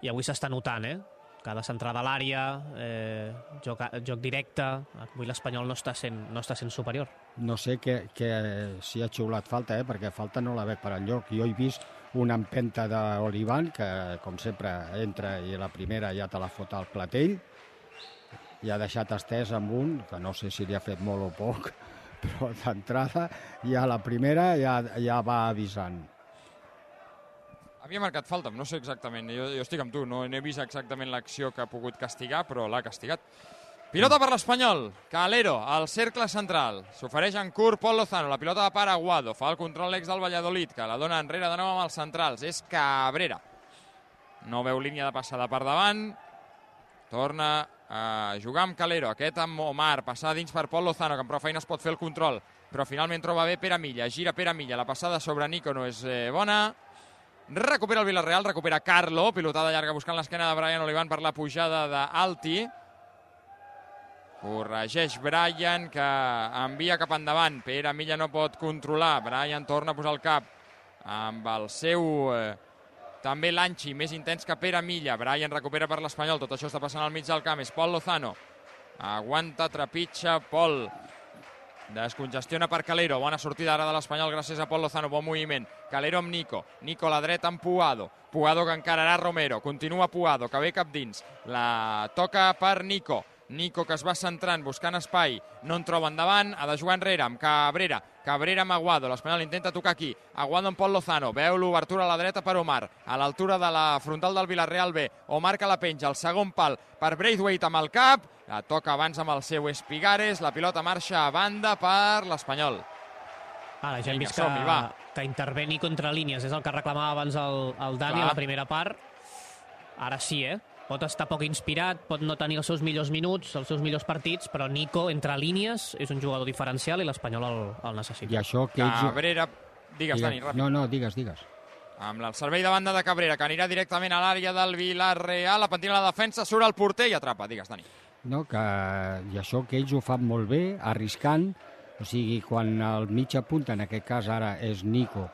i avui s'està notant, eh? Cada centrada a l'àrea, eh, joc, joc directe... Avui l'Espanyol no, està sent, no està sent superior. No sé que, que si ha xiulat falta, eh? perquè falta no la veig per enlloc. Jo he vist una empenta d'Olivan, que com sempre entra i la primera ja te la fot al platell, i ha deixat estès amb un, que no sé si li ha fet molt o poc, però d'entrada ja la primera ja, ja va avisant. Havia marcat falta, no sé exactament, jo, jo estic amb tu, no he vist exactament l'acció que ha pogut castigar, però l'ha castigat. Pilota per l'Espanyol, Calero, al cercle central. S'ofereix en curt Pol Lozano, la pilota de per Aguado, fa el control l'ex del Valladolid, que la dona enrere de nou amb els centrals, és Cabrera. No veu línia de passada per davant, torna a jugar amb Calero, aquest amb Omar, passada dins per Pol Lozano, que amb prou feina es pot fer el control, però finalment troba bé Pere Milla, gira Pere Milla, la passada sobre Nico no és eh, bona, recupera el Villarreal, recupera Carlo, pilotada llarga buscant l'esquena de Brian Olivan per la pujada d'Alti, corregeix Brian, que envia cap endavant, Pere Milla no pot controlar, Brian torna a posar el cap amb el seu eh, també l'Anchi, més intens que Pere Milla, Brian recupera per l'Espanyol, tot això està passant al mig del camp, és Pol Lozano, aguanta, trepitja, Pol, Descongestiona per Calero, bona sortida ara de l'Espanyol gràcies a Pol Lozano, bon moviment. Calero amb Nico, Nico a la dreta amb Puado, Puado que encararà Romero, continua Puado, que ve cap dins, la toca per Nico, Nico que es va centrant, buscant espai, no en troba endavant, ha de jugar enrere amb Cabrera, Cabrera amb Aguado, l'Espanyol intenta tocar aquí, Aguado amb Pol Lozano, veu l'obertura a la dreta per Omar, a l'altura de la frontal del Villarreal B, Omar que la penja, el segon pal per Braithwaite amb el cap, la toca abans amb el seu Espigares, la pilota marxa a banda per l'Espanyol. Ara, ja hem vist que, va. que interveni contra línies, és el que reclamava abans el, el Dani Clar. a la primera part. Ara sí, eh? Pot estar poc inspirat, pot no tenir els seus millors minuts, els seus millors partits, però Nico, entre línies, és un jugador diferencial i l'Espanyol el, el necessita. I això que ells... Cabrera, digues, Dani, ràpid. No, no, digues, digues. Amb el servei de banda de Cabrera, que anirà directament a l'àrea del Villarreal, la pentina la defensa, surt al porter i atrapa. Digues, Dani. no? que, i això que ells ho fan molt bé, arriscant, o sigui, quan el mitja punta, en aquest cas ara és Nico,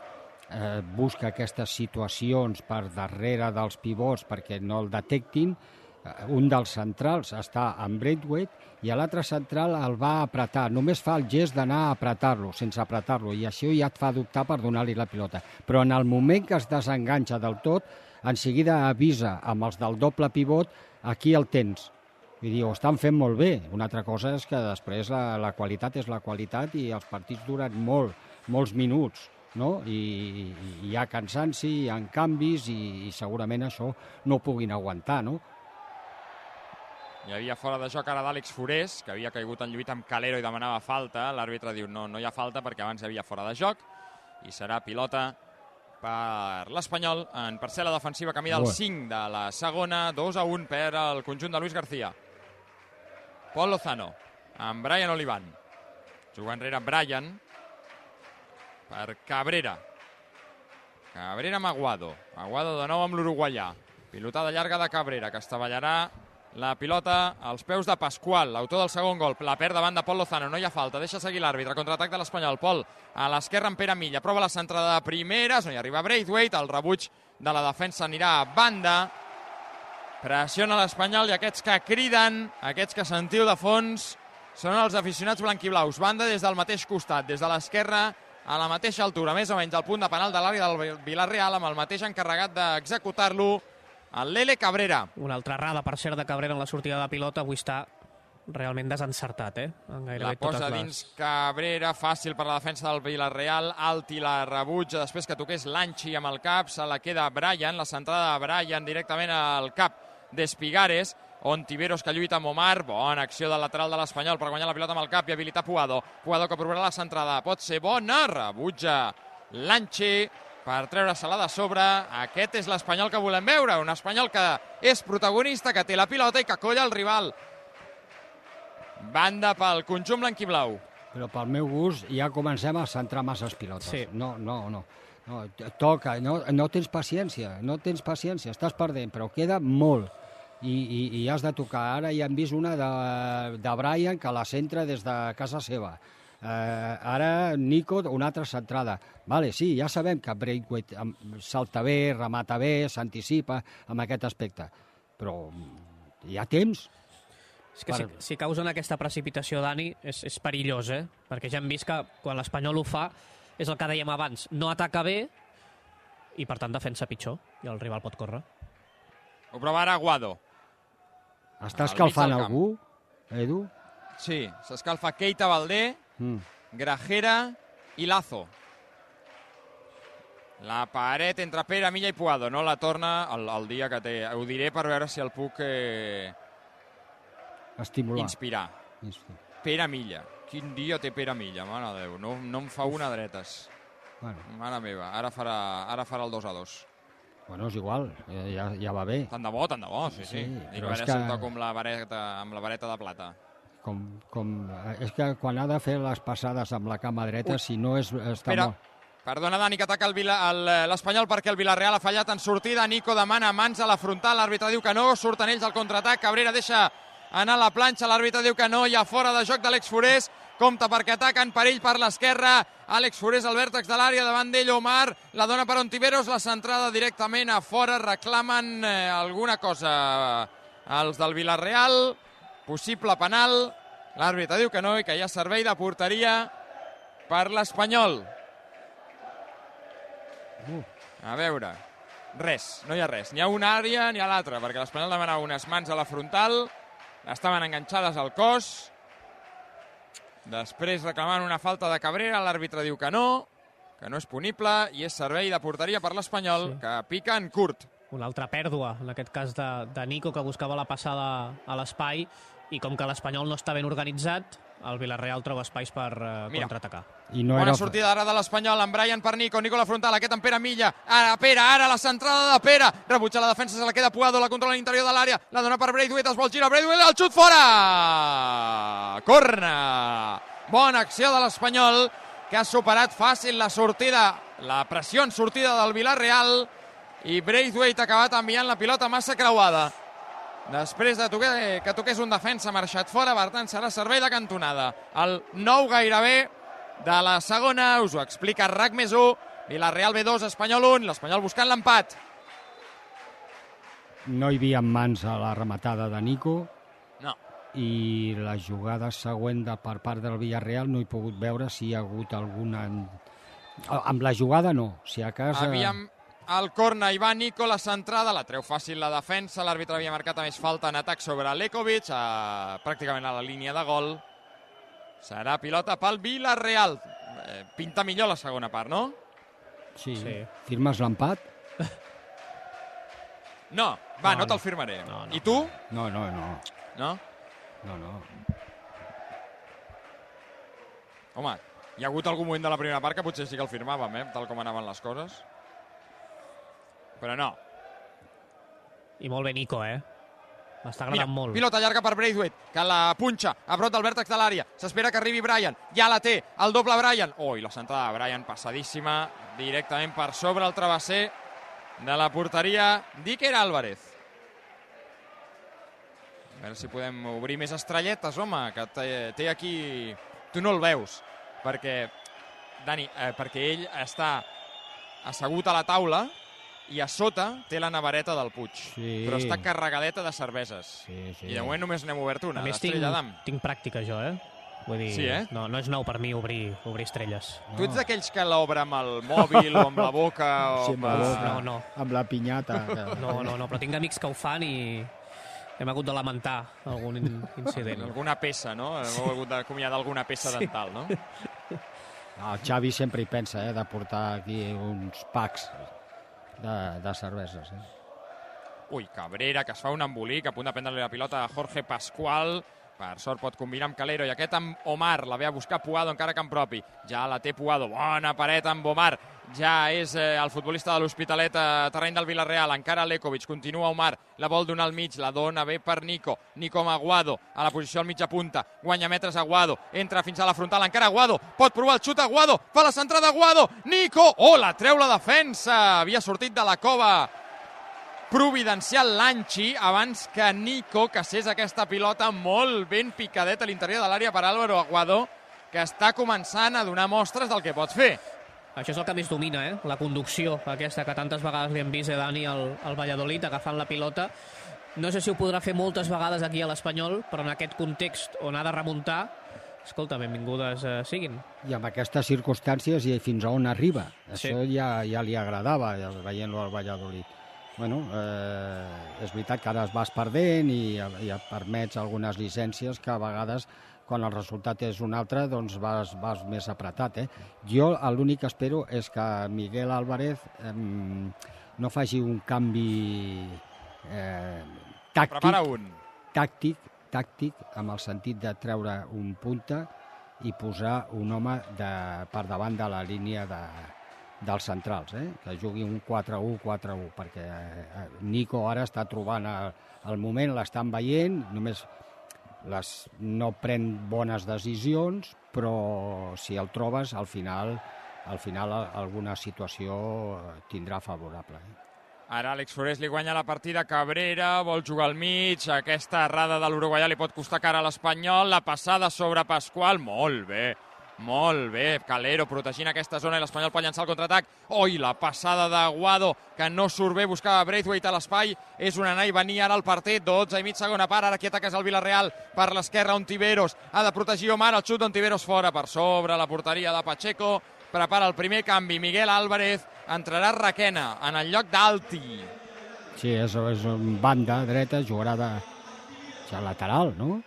eh, busca aquestes situacions per darrere dels pivots perquè no el detectin, eh, un dels centrals està amb Braithwaite i l'altre central el va apretar. Només fa el gest d'anar a apretar-lo, sense apretar-lo, i això ja et fa dubtar per donar-li la pilota. Però en el moment que es desenganxa del tot, en seguida avisa amb els del doble pivot, aquí el tens. Dir, ho estan fent molt bé. Una altra cosa és que després la, la qualitat és la qualitat i els partits duren molt, molts minuts, no? I, i, hi ha cansanci, hi ha canvis i, i segurament això no ho puguin aguantar, no? Hi havia fora de joc ara d'Àlex Forés, que havia caigut en lluita amb Calero i demanava falta. L'àrbitre diu no, no hi ha falta perquè abans hi havia fora de joc i serà pilota per l'Espanyol en parcel·la defensiva camí del Bueno. 5 de la segona, 2 a 1 per el conjunt de Luis García. Pol Lozano amb Brian Olivan. Juga enrere Brian per Cabrera. Cabrera amb Aguado. Aguado de nou amb l'uruguaià. Pilotada llarga de Cabrera, que estavellarà la pilota als peus de Pasqual, l'autor del segon gol. La perd davant de Pol Lozano, no hi ha falta, deixa seguir l'àrbitre, contraatac de l'Espanyol. Pol a l'esquerra amb Pere Milla, prova la centrada de primeres, no hi arriba Braithwaite, el rebuig de la defensa anirà a banda. Pressiona l'Espanyol i aquests que criden, aquests que sentiu de fons, són els aficionats blanquiblaus. Banda des del mateix costat, des de l'esquerra a la mateixa altura, més o menys al punt de penal de l'àrea del Villarreal, amb el mateix encarregat d'executar-lo, el Lele Cabrera. Una altra errada, per cert, de Cabrera en la sortida de pilota. Avui està realment desencertat, eh? En La gairebé posa totes les... dins Cabrera, fàcil per la defensa del Villarreal, Alti la rebutja, després que toqués l'Anchi amb el cap, se la queda Brian, la centrada de Brian directament al cap d'Espigares, on Tiberos que lluita amb Omar, bona acció del lateral de l'Espanyol per guanyar la pilota amb el cap i habilitar Puado. Puado que provarà la centrada, pot ser bona, rebutja l'Anchi per treure-se-la de sobre. Aquest és l'Espanyol que volem veure, un Espanyol que és protagonista, que té la pilota i que colla el rival. Banda pel conjunt blanquiblau. Però pel meu gust ja comencem a centrar masses pilotes. Sí. No, no, no. no toca, no, no tens paciència, no tens paciència, estàs perdent, però queda molt. I, i, i has de tocar. Ara ja hem vist una de, de Brian que la centra des de casa seva. Eh, ara Nico, una altra centrada. Vale, sí, ja sabem que Braithwaite salta bé, remata bé, s'anticipa amb aquest aspecte, però mm, hi ha temps. És que si, si causen aquesta precipitació, Dani, és, és perillós, eh? Perquè ja hem vist que quan l'Espanyol ho fa, és el que dèiem abans, no ataca bé i, per tant, defensa pitjor i el rival pot córrer. Ho prova ara Guado. Està Al escalfant algú, Edu? Sí, s'escalfa Keita Valdé, Mm. Grajera i Lazo. La paret entre Pere, Milla i Puado. No la torna el, el dia que té. Ho diré per veure si el puc eh, Estimular. inspirar. Insti- Pere Milla. Quin dia té Pere Milla, mare de Déu. No, no em fa una dretes. Bueno, Mare meva, ara farà, ara farà el 2 a 2. Bueno, és igual, eh, ja, ja va bé. Tant de bo, tant de bo, sí, sí. Sí, I però a és que- amb la, vareta, amb la vareta de plata. Com, com, eh, és que quan ha de fer les passades amb la cama dreta, Ui. si no és, està Espera, molt... perdona Dani, que ataca eh, l'Espanyol perquè el Villarreal ha fallat en sortida. Nico demana mans a la frontal, l'àrbitre diu que no, surten ells al contraatac, Cabrera deixa anar la planxa, l'àrbitre diu que no, hi ha fora de joc d'Àlex Forés, compta perquè ataquen, perill per l'esquerra, Àlex Forés al vèrtex de l'àrea, davant d'ell Omar, la dona per Ontiveros, la centrada directament a fora, reclamen eh, alguna cosa els del Villarreal, possible penal, l'àrbitre diu que no i que hi ha servei de porteria per l'Espanyol. A veure, res, no hi ha res. Ni a una àrea ni a l'altra, perquè l'Espanyol demanava unes mans a la frontal, estaven enganxades al cos, després reclamant una falta de Cabrera, l'àrbitre diu que no, que no és punible, i és servei de porteria per l'Espanyol, sí. que pica en curt. Una altra pèrdua, en aquest cas de, de Nico, que buscava la passada a l'espai, i com que l'Espanyol no està ben organitzat, el Villarreal troba espais per uh, Mira. contraatacar. I no Bona era... sortida ara de l'Espanyol, amb Brian per Nico, Nico la frontal, aquest en Pere Milla, ara Pere, ara la centrada de Pere, rebutja la defensa, se la queda Puado, la controla a l'interior de l'àrea, la dona per Braithwaite, es vol girar Braithwaite, el xut fora! Corna! Bona acció de l'Espanyol, que ha superat fàcil la sortida, la pressió en sortida del Villarreal, i Braithwaite ha acabat enviant la pilota massa creuada. Després de toquer, que toqués un defensa ha marxat fora, per tant serà servei de cantonada. El nou gairebé de la segona, us ho explica RAC més 1, Villarreal B2, Espanyol 1, l'Espanyol buscant l'empat. No hi havia mans a la rematada de Nico No. i la jugada següent de, per part del Villarreal no he pogut veure si hi ha hagut alguna... Amb la jugada no, si a casa... Havíem el corna, i va Nico, la centrada, la treu fàcil la defensa, l'àrbitre havia marcat a més falta en atac sobre Lekovic, a, pràcticament a la línia de gol. Serà pilota pel Villarreal. Eh, pinta millor la segona part, no? Sí. Sí. Firmes l'empat? No, va, No, no, te'l firmaré. No, no. I tu? No, no, no. No? No, no. Home, hi ha hagut algun moment de la primera part que potser sí que el firmàvem, eh? tal com anaven les coses. Però no. I molt bé Nico, eh? M'està Mira, agradant molt. pilota llarga per Braithwaite, que la punxa a prop del vèrtex de l'àrea. S'espera que arribi Brian. Ja la té, el doble Brian. Oh, i la sentada de Brian passadíssima, directament per sobre el travesser de la porteria d'Iker Álvarez. A veure si podem obrir més estrelletes, home, que té aquí... Tu no el veus, perquè, Dani, eh, perquè ell està assegut a la taula i a sota té la navareta del Puig, Sí. però està carregadeta de cerveses. Sí, sí. I de moment només n'hem obert una, l'Estrella d'Am. tinc pràctica, jo, eh? Vull dir, Sí, eh? no, no és nou per mi obrir, obrir estrelles. Tu ets d'aquells que l'obre amb el mòbil o amb la boca o Sí, amb... amb la boca. No, no. Amb la pinyata. Que... No, no, no, però tinc amics que ho fan i hem hagut de lamentar algun in- incident. Alguna peça, no? Heu hagut d'acomiadar alguna peça Sí. dental, no? No, el Xavi sempre hi pensa, eh, de portar aquí uns packs de, de cerveses. Eh? Ui, Cabrera, que es fa un embolic, a punt de prendre la pilota Jorge Pascual, Per sort pot combinar amb Calero i aquest amb Omar. La ve a buscar Puado encara que en propi. Ja la té Puado. Bona paret amb Omar. Ja és eh, el futbolista de l'Hospitalet a terreny del Villarreal. Encara Lekovic. Continua Omar. La vol donar al mig. La dona bé per Nico. Nico amb Aguado. A la posició al mitja punta. Guanya metres Aguado. Entra fins a la frontal. Encara Aguado. Pot provar el xut Aguado. Fa la centrada Aguado. Nico. Oh, la treu la defensa. Havia sortit de la cova providencial Lanchi abans que Nico cassés aquesta pilota molt ben picadeta a l'interior de l'àrea per Álvaro Aguado, que està començant a donar mostres del que pot fer. Això és el que més domina, eh? la conducció aquesta que tantes vegades li hem vist a Dani al, al Valladolid agafant la pilota. No sé si ho podrà fer moltes vegades aquí a l'Espanyol, però en aquest context on ha de remuntar, escolta, benvingudes eh, siguin. I amb aquestes circumstàncies i fins a on arriba. Sí. Això ja, ja li agradava, veient-lo al Valladolid. Bueno, eh, és veritat que ara es vas perdent i, i et permets algunes llicències que a vegades quan el resultat és un altre, doncs vas, vas més apretat. Eh? Jo l'únic que espero és que Miguel Álvarez eh, no faci un canvi eh, tàctic, Prepara un. tàctic, tàctic, amb el sentit de treure un punta i posar un home de, per davant de la línia de, dels centrals, eh? que jugui un 4-1, 4-1, perquè eh, Nico ara està trobant el, el moment, l'estan veient, només les, no pren bones decisions, però si el trobes, al final, al final alguna situació eh, tindrà favorable. Eh? Ara Àlex Forés li guanya la partida Cabrera, vol jugar al mig, aquesta errada de l'uruguaià li pot costar cara a l'Espanyol, la passada sobre Pasqual, molt bé, molt bé, Calero protegint aquesta zona i l'Espanyol pot llançar el contraatac. Oi, la passada de Guado, que no surt bé, buscava Braithwaite a l'espai. És un anar i venir ara al partit, 12 i mig segona part. Ara qui ataca és el Villarreal per l'esquerra, Ontiveros. Ha de protegir Omar, el xut d'Ontiveros fora per sobre la porteria de Pacheco. Prepara el primer canvi, Miguel Álvarez. Entrarà Raquena en el lloc d'Alti. Sí, és, és banda dreta, jugarà de, ja lateral, no?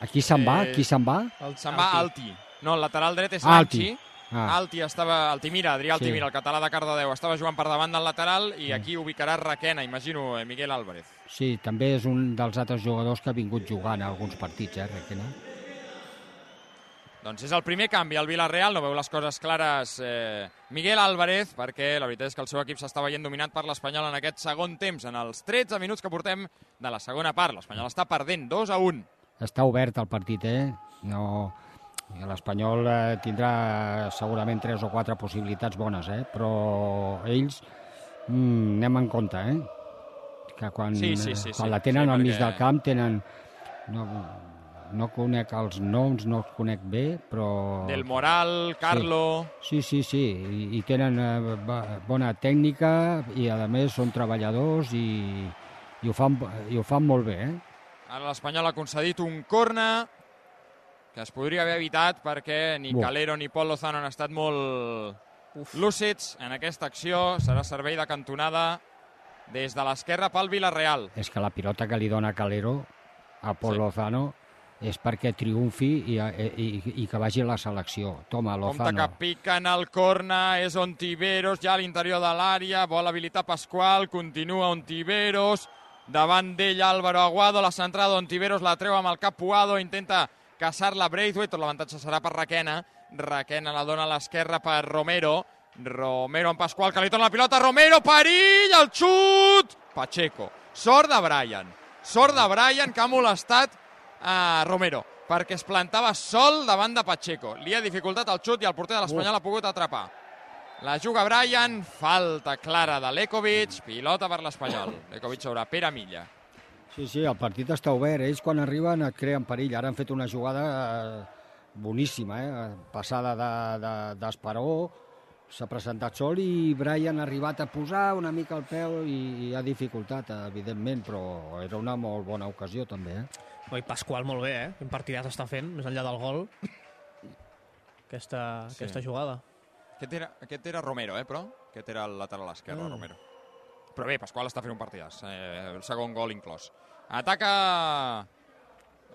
Aquí se'n va? Eh, Qui se'n va? Se'n va Alti. No, el lateral dret és Alti. Lanchi. Ah. Alti estava... Altimira, Adrià Sí. Altimira, el català de Cardedeu, estava jugant per davant del lateral i aquí ubicarà Raquena, imagino, eh, Miguel Álvarez. Sí, també és un dels altres jugadors que ha vingut jugant a alguns partits, eh, Requena? Doncs és el primer canvi al Villarreal, no veu les coses clares eh, Miguel Álvarez, perquè la veritat és que el seu equip s'està veient dominat per l'Espanyol en aquest segon temps, en els 13 minuts que portem de la segona part. L'Espanyol està perdent 2 a 1. Està obert el partit, eh? No... L'Espanyol eh, tindrà segurament tres o quatre possibilitats bones, eh? Però ells, mm, anem en compte, eh? Que quan, Sí, sí, sí, eh, quan sí. la tenen Sí, al mig perquè- del camp tenen... No, no conec els noms, no els conec bé, però... Del Moral, Carlo... Sí, sí, sí, i, i tenen eh, bona tècnica i a més són treballadors i, i, ho, fan, i ho fan molt bé, eh? Ara l'Espanyol ha concedit un corna que es podria haver evitat perquè ni Buah. Calero ni Pol Lozano han estat molt lúcids en aquesta acció. Serà servei de cantonada des de l'esquerra pel Villarreal. És que la pilota que li dona Calero a Pol Sí. Lozano és perquè triomfi i, i, i que vagi a la selecció. Toma, Compte Lozano. que pica en el corna, és Ontiveros, ja a l'interior de l'àrea, vol habilitar Pasqual, continua Ontiveros, davant d'ell Álvaro Aguado, la centrada d'Ontiveros la treu amb el cap Puado, intenta caçar-la Braithwaite, tot l'avantatge serà per Raquena, Raquena la dona a l'esquerra per Romero, Romero amb Pasqual, que li torna la pilota, Romero, perill, el xut! Pacheco, sort de Brian, sort de Brian que ha molestat a Romero, perquè es plantava sol davant de Pacheco. Li ha dificultat el xut i el porter de l'Espanyol ha pogut atrapar. La juga Brian, falta clara de Lekovic, pilota per l'Espanyol. Lekovic sobre Pere Milla. Sí, sí, el partit està obert. Ells quan arriben et creen perill. Ara han fet una jugada eh, boníssima, eh? passada d'Esperó, de, d'Esperó, s'ha presentat sol i Brian ha arribat a posar una mica el peu i, i ha dificultat, evidentment, però era una molt bona ocasió també. Eh? Oi, Pasqual molt bé, eh? Quin partidàs està fent, més enllà del gol. Aquesta, Sí. aquesta jugada. Aquest era, aquest era Romero, eh, però? Aquest era el lateral esquerre, Mm. Romero. Però bé, Pasqual està fent un partidàs, eh, el segon gol inclòs. Ataca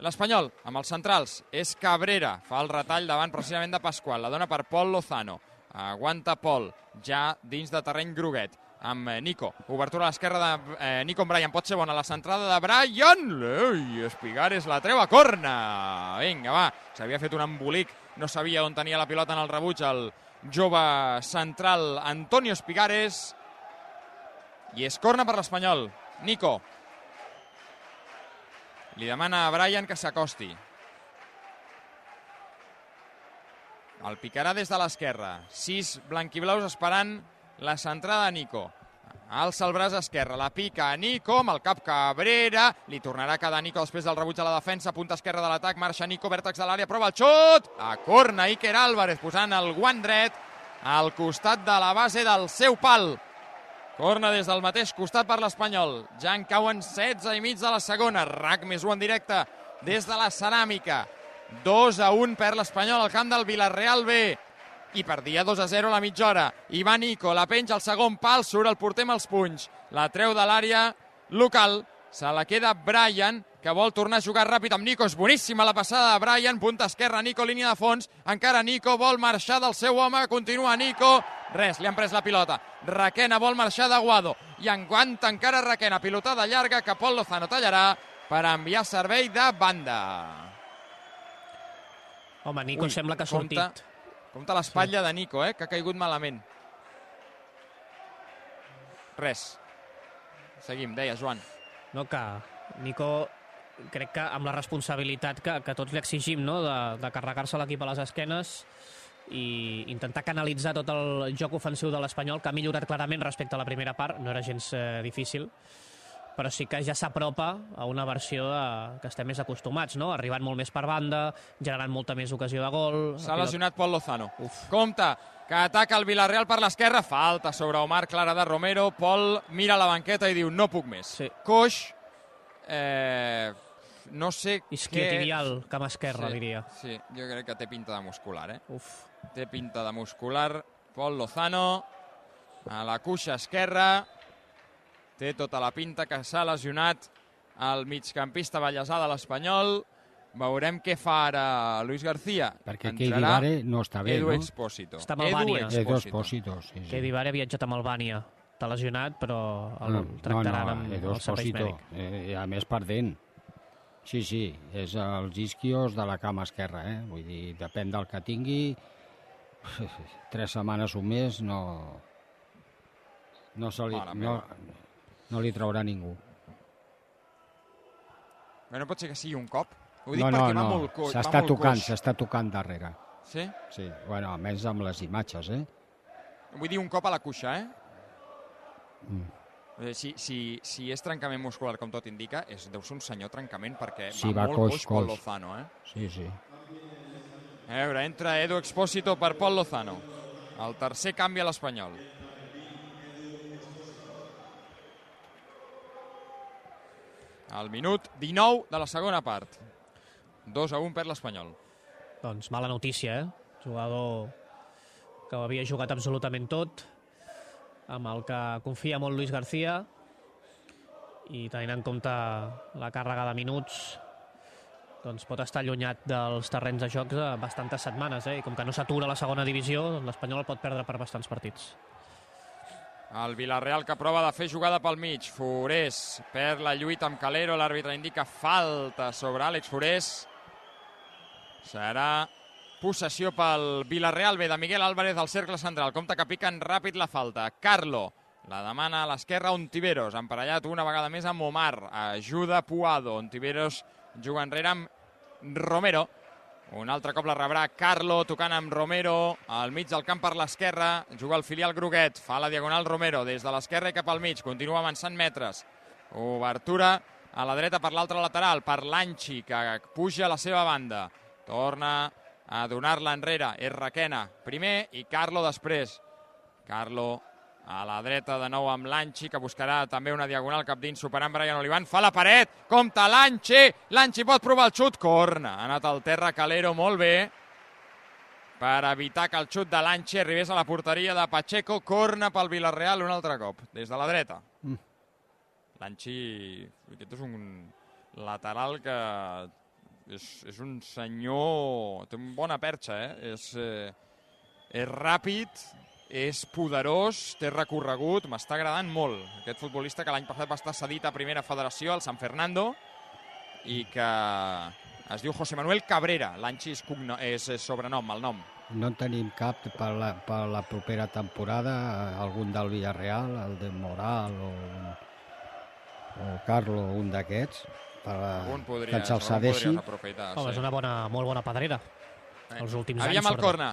l'Espanyol amb els centrals. És Cabrera, fa el retall davant precisament de Pasqual. La dona per Pol Lozano. Aguanta Pol, ja dins de terreny groguet. amb eh, Nico. Obertura a l'esquerra de eh, Nico amb Brian. Pot ser bona la centrada de Brian. Ei, Espigares la treu a corna. Vinga, va. S'havia fet un embolic. No sabia on tenia la pilota en el rebuig el jove central Antonio Espigares. I és corna per l'Espanyol. Nico. Li demana a Brian que s'acosti. El picarà des de l'esquerra. Sis blanquiblaus esperant la centrada de Nico. Alça el braç esquerre, la pica a Nico, amb el cap Cabrera, li tornarà a quedar Nico després del rebuig a la defensa, punta esquerra de l'atac, marxa Nico, vèrtex de l'àrea, prova el xut, a corna Iker Álvarez posant el guant dret al costat de la base del seu pal. Corna des del mateix costat per l'Espanyol. Ja en cauen 16 i mig de la segona. RAC més 1 en directe des de la ceràmica. 2 a 1 per l'Espanyol al camp del Villarreal B. I perdia 2 a 0 a la mitja hora. I va Nico, la penja al segon pal, surt el porter amb els punys. La treu de l'àrea local. Se la queda Brian, que vol tornar a jugar ràpid amb Nico. És boníssima la passada de Brian, punta esquerra, Nico, línia de fons. Encara Nico vol marxar del seu home, continua Nico. Res, li han pres la pilota. Raquena vol marxar de Guado. I enguanta encara Raquena, pilotada llarga que Pol Lozano tallarà per enviar servei de banda. Home, Nico Ui, sembla que ha sortit. Compte, compte l'espatlla sí. de Nico, eh, que ha caigut malament. Res. Seguim, deia Joan. No, que Nico crec que amb la responsabilitat que, que tots li exigim no? de, de carregar-se l'equip a les esquenes i intentar canalitzar tot el joc ofensiu de l'Espanyol, que ha millorat clarament respecte a la primera part, no era gens eh, difícil, però sí que ja s'apropa a una versió de, que estem més acostumats, no? arribant molt més per banda, generant molta més ocasió de gol... S'ha lesionat Pol Lozano. Uf. Compte, que ataca el Villarreal per l'esquerra, falta sobre Omar Clara de Romero, Pol mira la banqueta i diu no puc més. Sí. Coix, eh, no sé Isquiotibial, què... cama esquerra, sí, diria. Sí, jo crec que té pinta de muscular, eh? Uf. Té pinta de muscular. Pol Lozano, a la cuixa esquerra, té tota la pinta que s'ha lesionat el migcampista ballesà de l'Espanyol. Veurem què fa ara Luis García. Perquè Keidi Vare no està bé, Edu no? Expósito. Està amb Albània. Edu Expósito, sí, sí. Keidi Vare ha viatjat amb Albània. Està lesionat, però el no, tractaran no, no, amb Edu el servei Expósito, mèdic. eh, a més perdent. Sí, sí, és els isquios de la cama esquerra, eh? Vull dir, depèn del que tingui, tres setmanes o més no... No, se li, Mare no, meva. No li traurà ningú. Bé, no pot ser que sigui un cop? Ho dic no, no, perquè va no, molt coix. s'està tocant, s'està tocant darrere. Sí? Sí, bueno, almenys amb les imatges, eh? Vull dir un cop a la cuixa, eh? Mm. Eh, Si, si, si és trencament muscular, com tot indica, és, deu ser un senyor trencament perquè Sí, va, va molt coix, coix Pol. Lozano, eh? Sí, sí. A veure, entra Edu Expósito per Pol Lozano. El tercer canvi a l'Espanyol. Al minut 19 de la segona part. 2 a 1 per l'Espanyol. Doncs mala notícia, eh? Jugador que ho havia jugat absolutament tot, amb el que confia molt Luis García, i tenint en compte la càrrega de minuts, doncs pot estar allunyat dels terrenys de jocs bastantes setmanes, eh? I com que no s'atura la segona divisió, doncs l'Espanyol pot perdre per bastants partits. El Villarreal que prova de fer jugada pel mig. Forés perd la lluita amb Calero. L'àrbitre indica falta sobre Àlex Forés. Serà possessió pel Villarreal. Ve de Miguel Álvarez al cercle central. Compte que piquen ràpid la falta. Carlo la demana a l'esquerra Ontiveros. Emparellat una vegada més amb Omar. Ajuda Puado. Ontiveros juga enrere amb Romero. Un altre cop la rebrà Carlo, tocant amb Romero, al mig del camp per l'esquerra, juga el filial Groguet, fa la diagonal Romero, des de l'esquerra i cap al mig, continua avançant metres. Obertura a la dreta per l'altre lateral, per l'Anchi, que puja a la seva banda. Torna a donar-la enrere, és Raquena primer i Carlo després. Carlo a la dreta de nou amb l'Anchi, que buscarà també una diagonal cap dins, superant Brian Olivan. Fa la paret, compta l'Anchi, l'Anchi pot provar el xut, corna. Ha anat al terra Calero molt bé per evitar que el xut de l'Anchi arribés a la porteria de Pacheco. Corna pel Villarreal un altre cop, des de la dreta. Mm. L'Anchi, aquest és un lateral que és, és un senyor... Té una bona perxa, eh? És, eh, és ràpid, és poderós, té recorregut, m'està agradant molt. Aquest futbolista que l'any passat va estar cedit a primera federació, al San Fernando, i que es diu José Manuel Cabrera. L'Anxi és, cogno- és sobrenom, el nom. No en tenim cap per la, per la propera temporada, eh, algun del Villarreal, el de Moral o, o Carlo, un d'aquests, per Algun que podria, ens el algun cedeixi. podria aprofitar. Home, és una bona, molt bona pedrera. Els últims Aviam anys, el corna.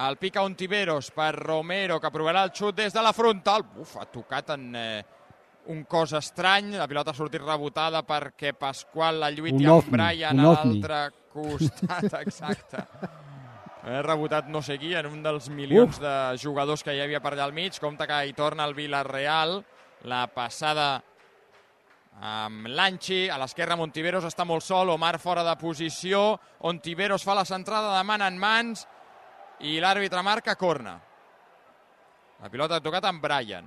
El pica Ontiveros per Romero, que provarà el xut des de la frontal. Uf, ha tocat en eh, un cos estrany. La pilota ha sortit rebotada perquè Pasqual la Un amb ovni, Brian un a l'altre costat. Exacte. Ha rebotat no sé qui en un dels milions Uf. de jugadors que hi havia per allà al mig. Compte que hi torna el Villarreal. La passada amb l'Anchi, a l'esquerra Montiveros està molt sol, Omar fora de posició, Ontiveros fa la centrada de man en mans i l'àrbitre marca corna. La pilota ha tocat amb Brian.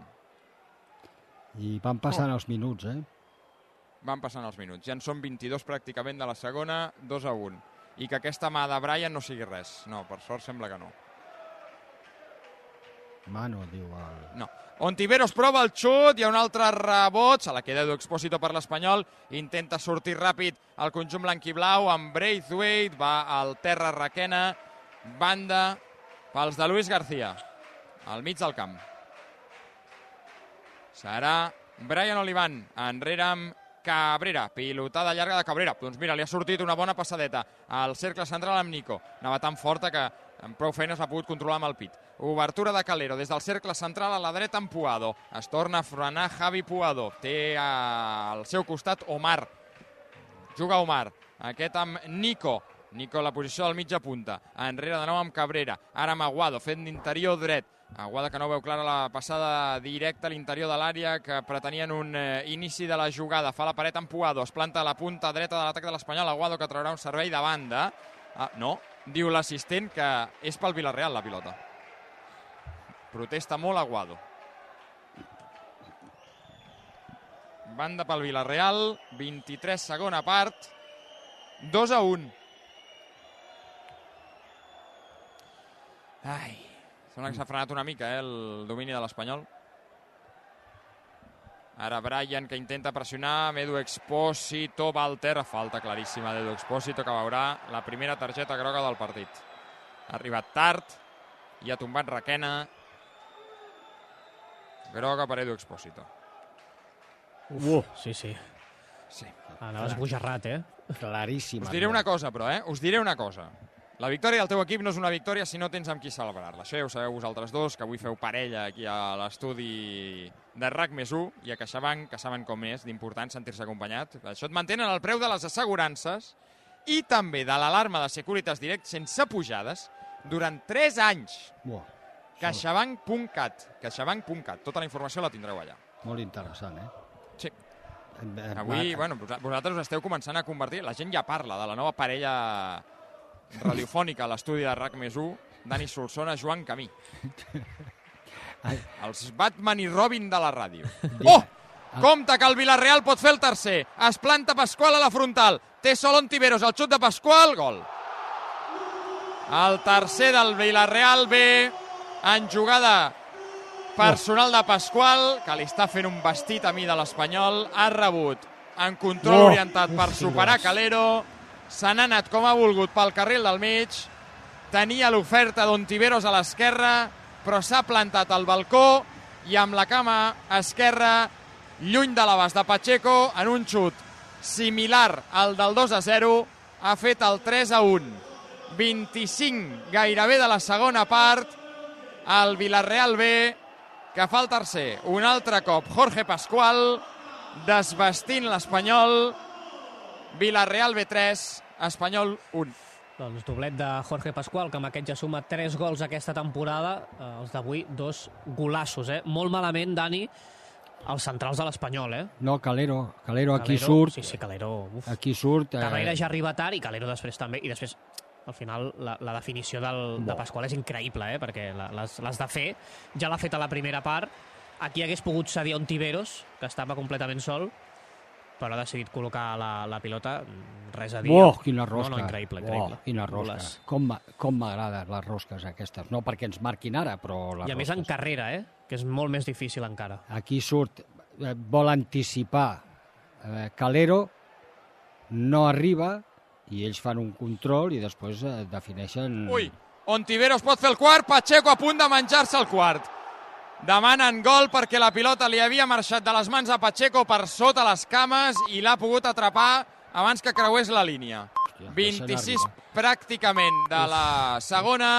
I van passant els minuts, eh? Van passant els minuts. Ja en són 22 pràcticament de la segona, 2 a 1. I que aquesta mà de Brian no sigui res. No, per sort sembla que no. Mano, diu el... No. Ontiveros prova el xut, hi ha un altre rebot, se la queda Edu Expósito per l'Espanyol, intenta sortir ràpid el conjunt blanquiblau amb Braithwaite, va al terra Raquena, banda pels de Luis García, al mig del camp. Serà Brian Olivan, enrere amb Cabrera, pilotada llarga de Cabrera. Doncs mira, li ha sortit una bona passadeta al cercle central amb Nico. Anava tan forta que amb prou feines l'ha pogut controlar amb el pit. Obertura de Calero des del cercle central a la dreta amb Puado. Es torna a frenar Javi Puado. Té al seu costat Omar. Juga Omar. Aquest amb Nico. Nico a la posició del mitja punta. Enrere de nou amb Cabrera. Ara amb Aguado, fent d'interior dret. Aguada que no veu clara la passada directa a l'interior de l'àrea que pretenien un eh, inici de la jugada. Fa la paret amb Puado, es planta a la punta dreta de l'atac de l'Espanyol. Aguado que traurà un servei de banda. Ah, no, diu l'assistent que és pel Villarreal la pilota. Protesta molt Aguado. Banda pel Villarreal, 23 segona part, 2 a 1. Ai, sembla que s'ha frenat una mica, eh, el domini de l'Espanyol. Ara Brian que intenta pressionar amb Edu Expósito, Walter, falta claríssima d'Edu Expósito que veurà la primera targeta groga del partit. Ha arribat tard i ha tombat Raquena. Groga per Edu Expósito. Uf, uh, sí, sí. Sí. Anava esbojarrat, eh? Claríssim. Us diré una cosa, però, eh? Us diré una cosa. La victòria del teu equip no és una victòria si no tens amb qui celebrar-la. Això ja ho sabeu vosaltres dos, que avui feu parella aquí a l'estudi de RAC més 1 i a CaixaBank, que saben com és d'important sentir-se acompanyat. Això et mantenen el preu de les assegurances i també de l'alarma de Securitas Direct sense pujades durant 3 anys. Buah, CaixaBank.cat. CaixaBank.cat. Tota la informació la tindreu allà. molt interessant, eh? Sí. Eh, Avui, va- bueno, vosa- vosaltres us esteu començant a convertir... La gent ja parla de la nova parella radiofònica a l'estudi de RAC més 1, Dani Solsona, Joan Camí. Els Batman i Robin de la ràdio. Oh! Compte que el Villarreal pot fer el tercer. Es planta Pasqual a la frontal. Té sol Ontiveros, el xut de Pasqual, gol. El tercer del Villarreal ve en jugada personal de Pasqual, que li està fent un vestit a mi de l'Espanyol. Ha rebut en control Oh, orientat per superar. Calero. Se n'ha anat com ha volgut pel carril del mig. Tenia l'oferta d'Ontiveros a l'esquerra, però s'ha plantat al balcó i amb la cama esquerra lluny de l'abast de Pacheco en un xut similar al del 2 a 0 ha fet el 3 a 1 25 gairebé de la segona part el Villarreal B que fa el tercer un altre cop Jorge Pascual desvestint l'Espanyol Villarreal B3 Espanyol 1 Doncs doblet de Jorge Pascual, que amb aquest ja suma 3 gols aquesta temporada. Eh, els d'avui, dos golassos, eh? Molt malament, Dani, els centrals de l'Espanyol, eh? No, Calero. Calero aquí Calero, surt. Sí, sí, Calero. Uf. Aquí surt. eh, Carrera ja arriba tard i Calero després també. I després, al final, la, la definició del, de Pasqual és increïble, eh? perquè la- les, les de fer ja l'ha fet a la primera part. Aquí hagués pogut cedir a Ontiveros, que estava completament sol, però ha decidit col·locar la, la pilota res a dir. Oh, quina rosca. No, no, increïble, Oh, increïble. quina rosca. Les- Com, com m'agraden les rosques aquestes. No perquè ens marquin ara, però les I a més en rosques. carrera, eh? Que és molt més difícil encara. Aquí surt, eh, vol anticipar eh, Calero, no arriba, i ells fan un control i després eh, defineixen... Ui, Ontiveros pot fer el quart, Pacheco a punt de menjar-se el quart. Demanen gol perquè la pilota li havia marxat de les mans a Pacheco per sota les cames i l'ha pogut atrapar abans que creués la línia. 26 pràcticament de la segona.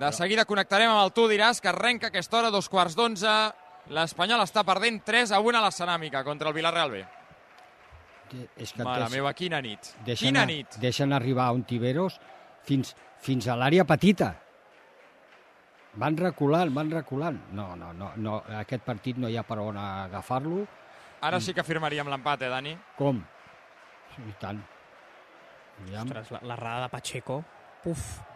De seguida connectarem amb el Tu diràs que arrenca aquesta hora, dos quarts d'onze. L'Espanyol està perdent 3 a 1 a la Ceràmica contra el Villarreal B. És que Mare meva, quina nit. deixen, Quina a- nit. Deixen arribar a Ontiveros fins, fins a l'àrea petita. Van reculant, van reculant. No, no, no, no, aquest partit no hi ha per on agafar-lo. Ara sí que firmaríem l'empat, eh, Dani? Com? I tant. Aviam. Ostres, la, la rada de Pacheco. Uf.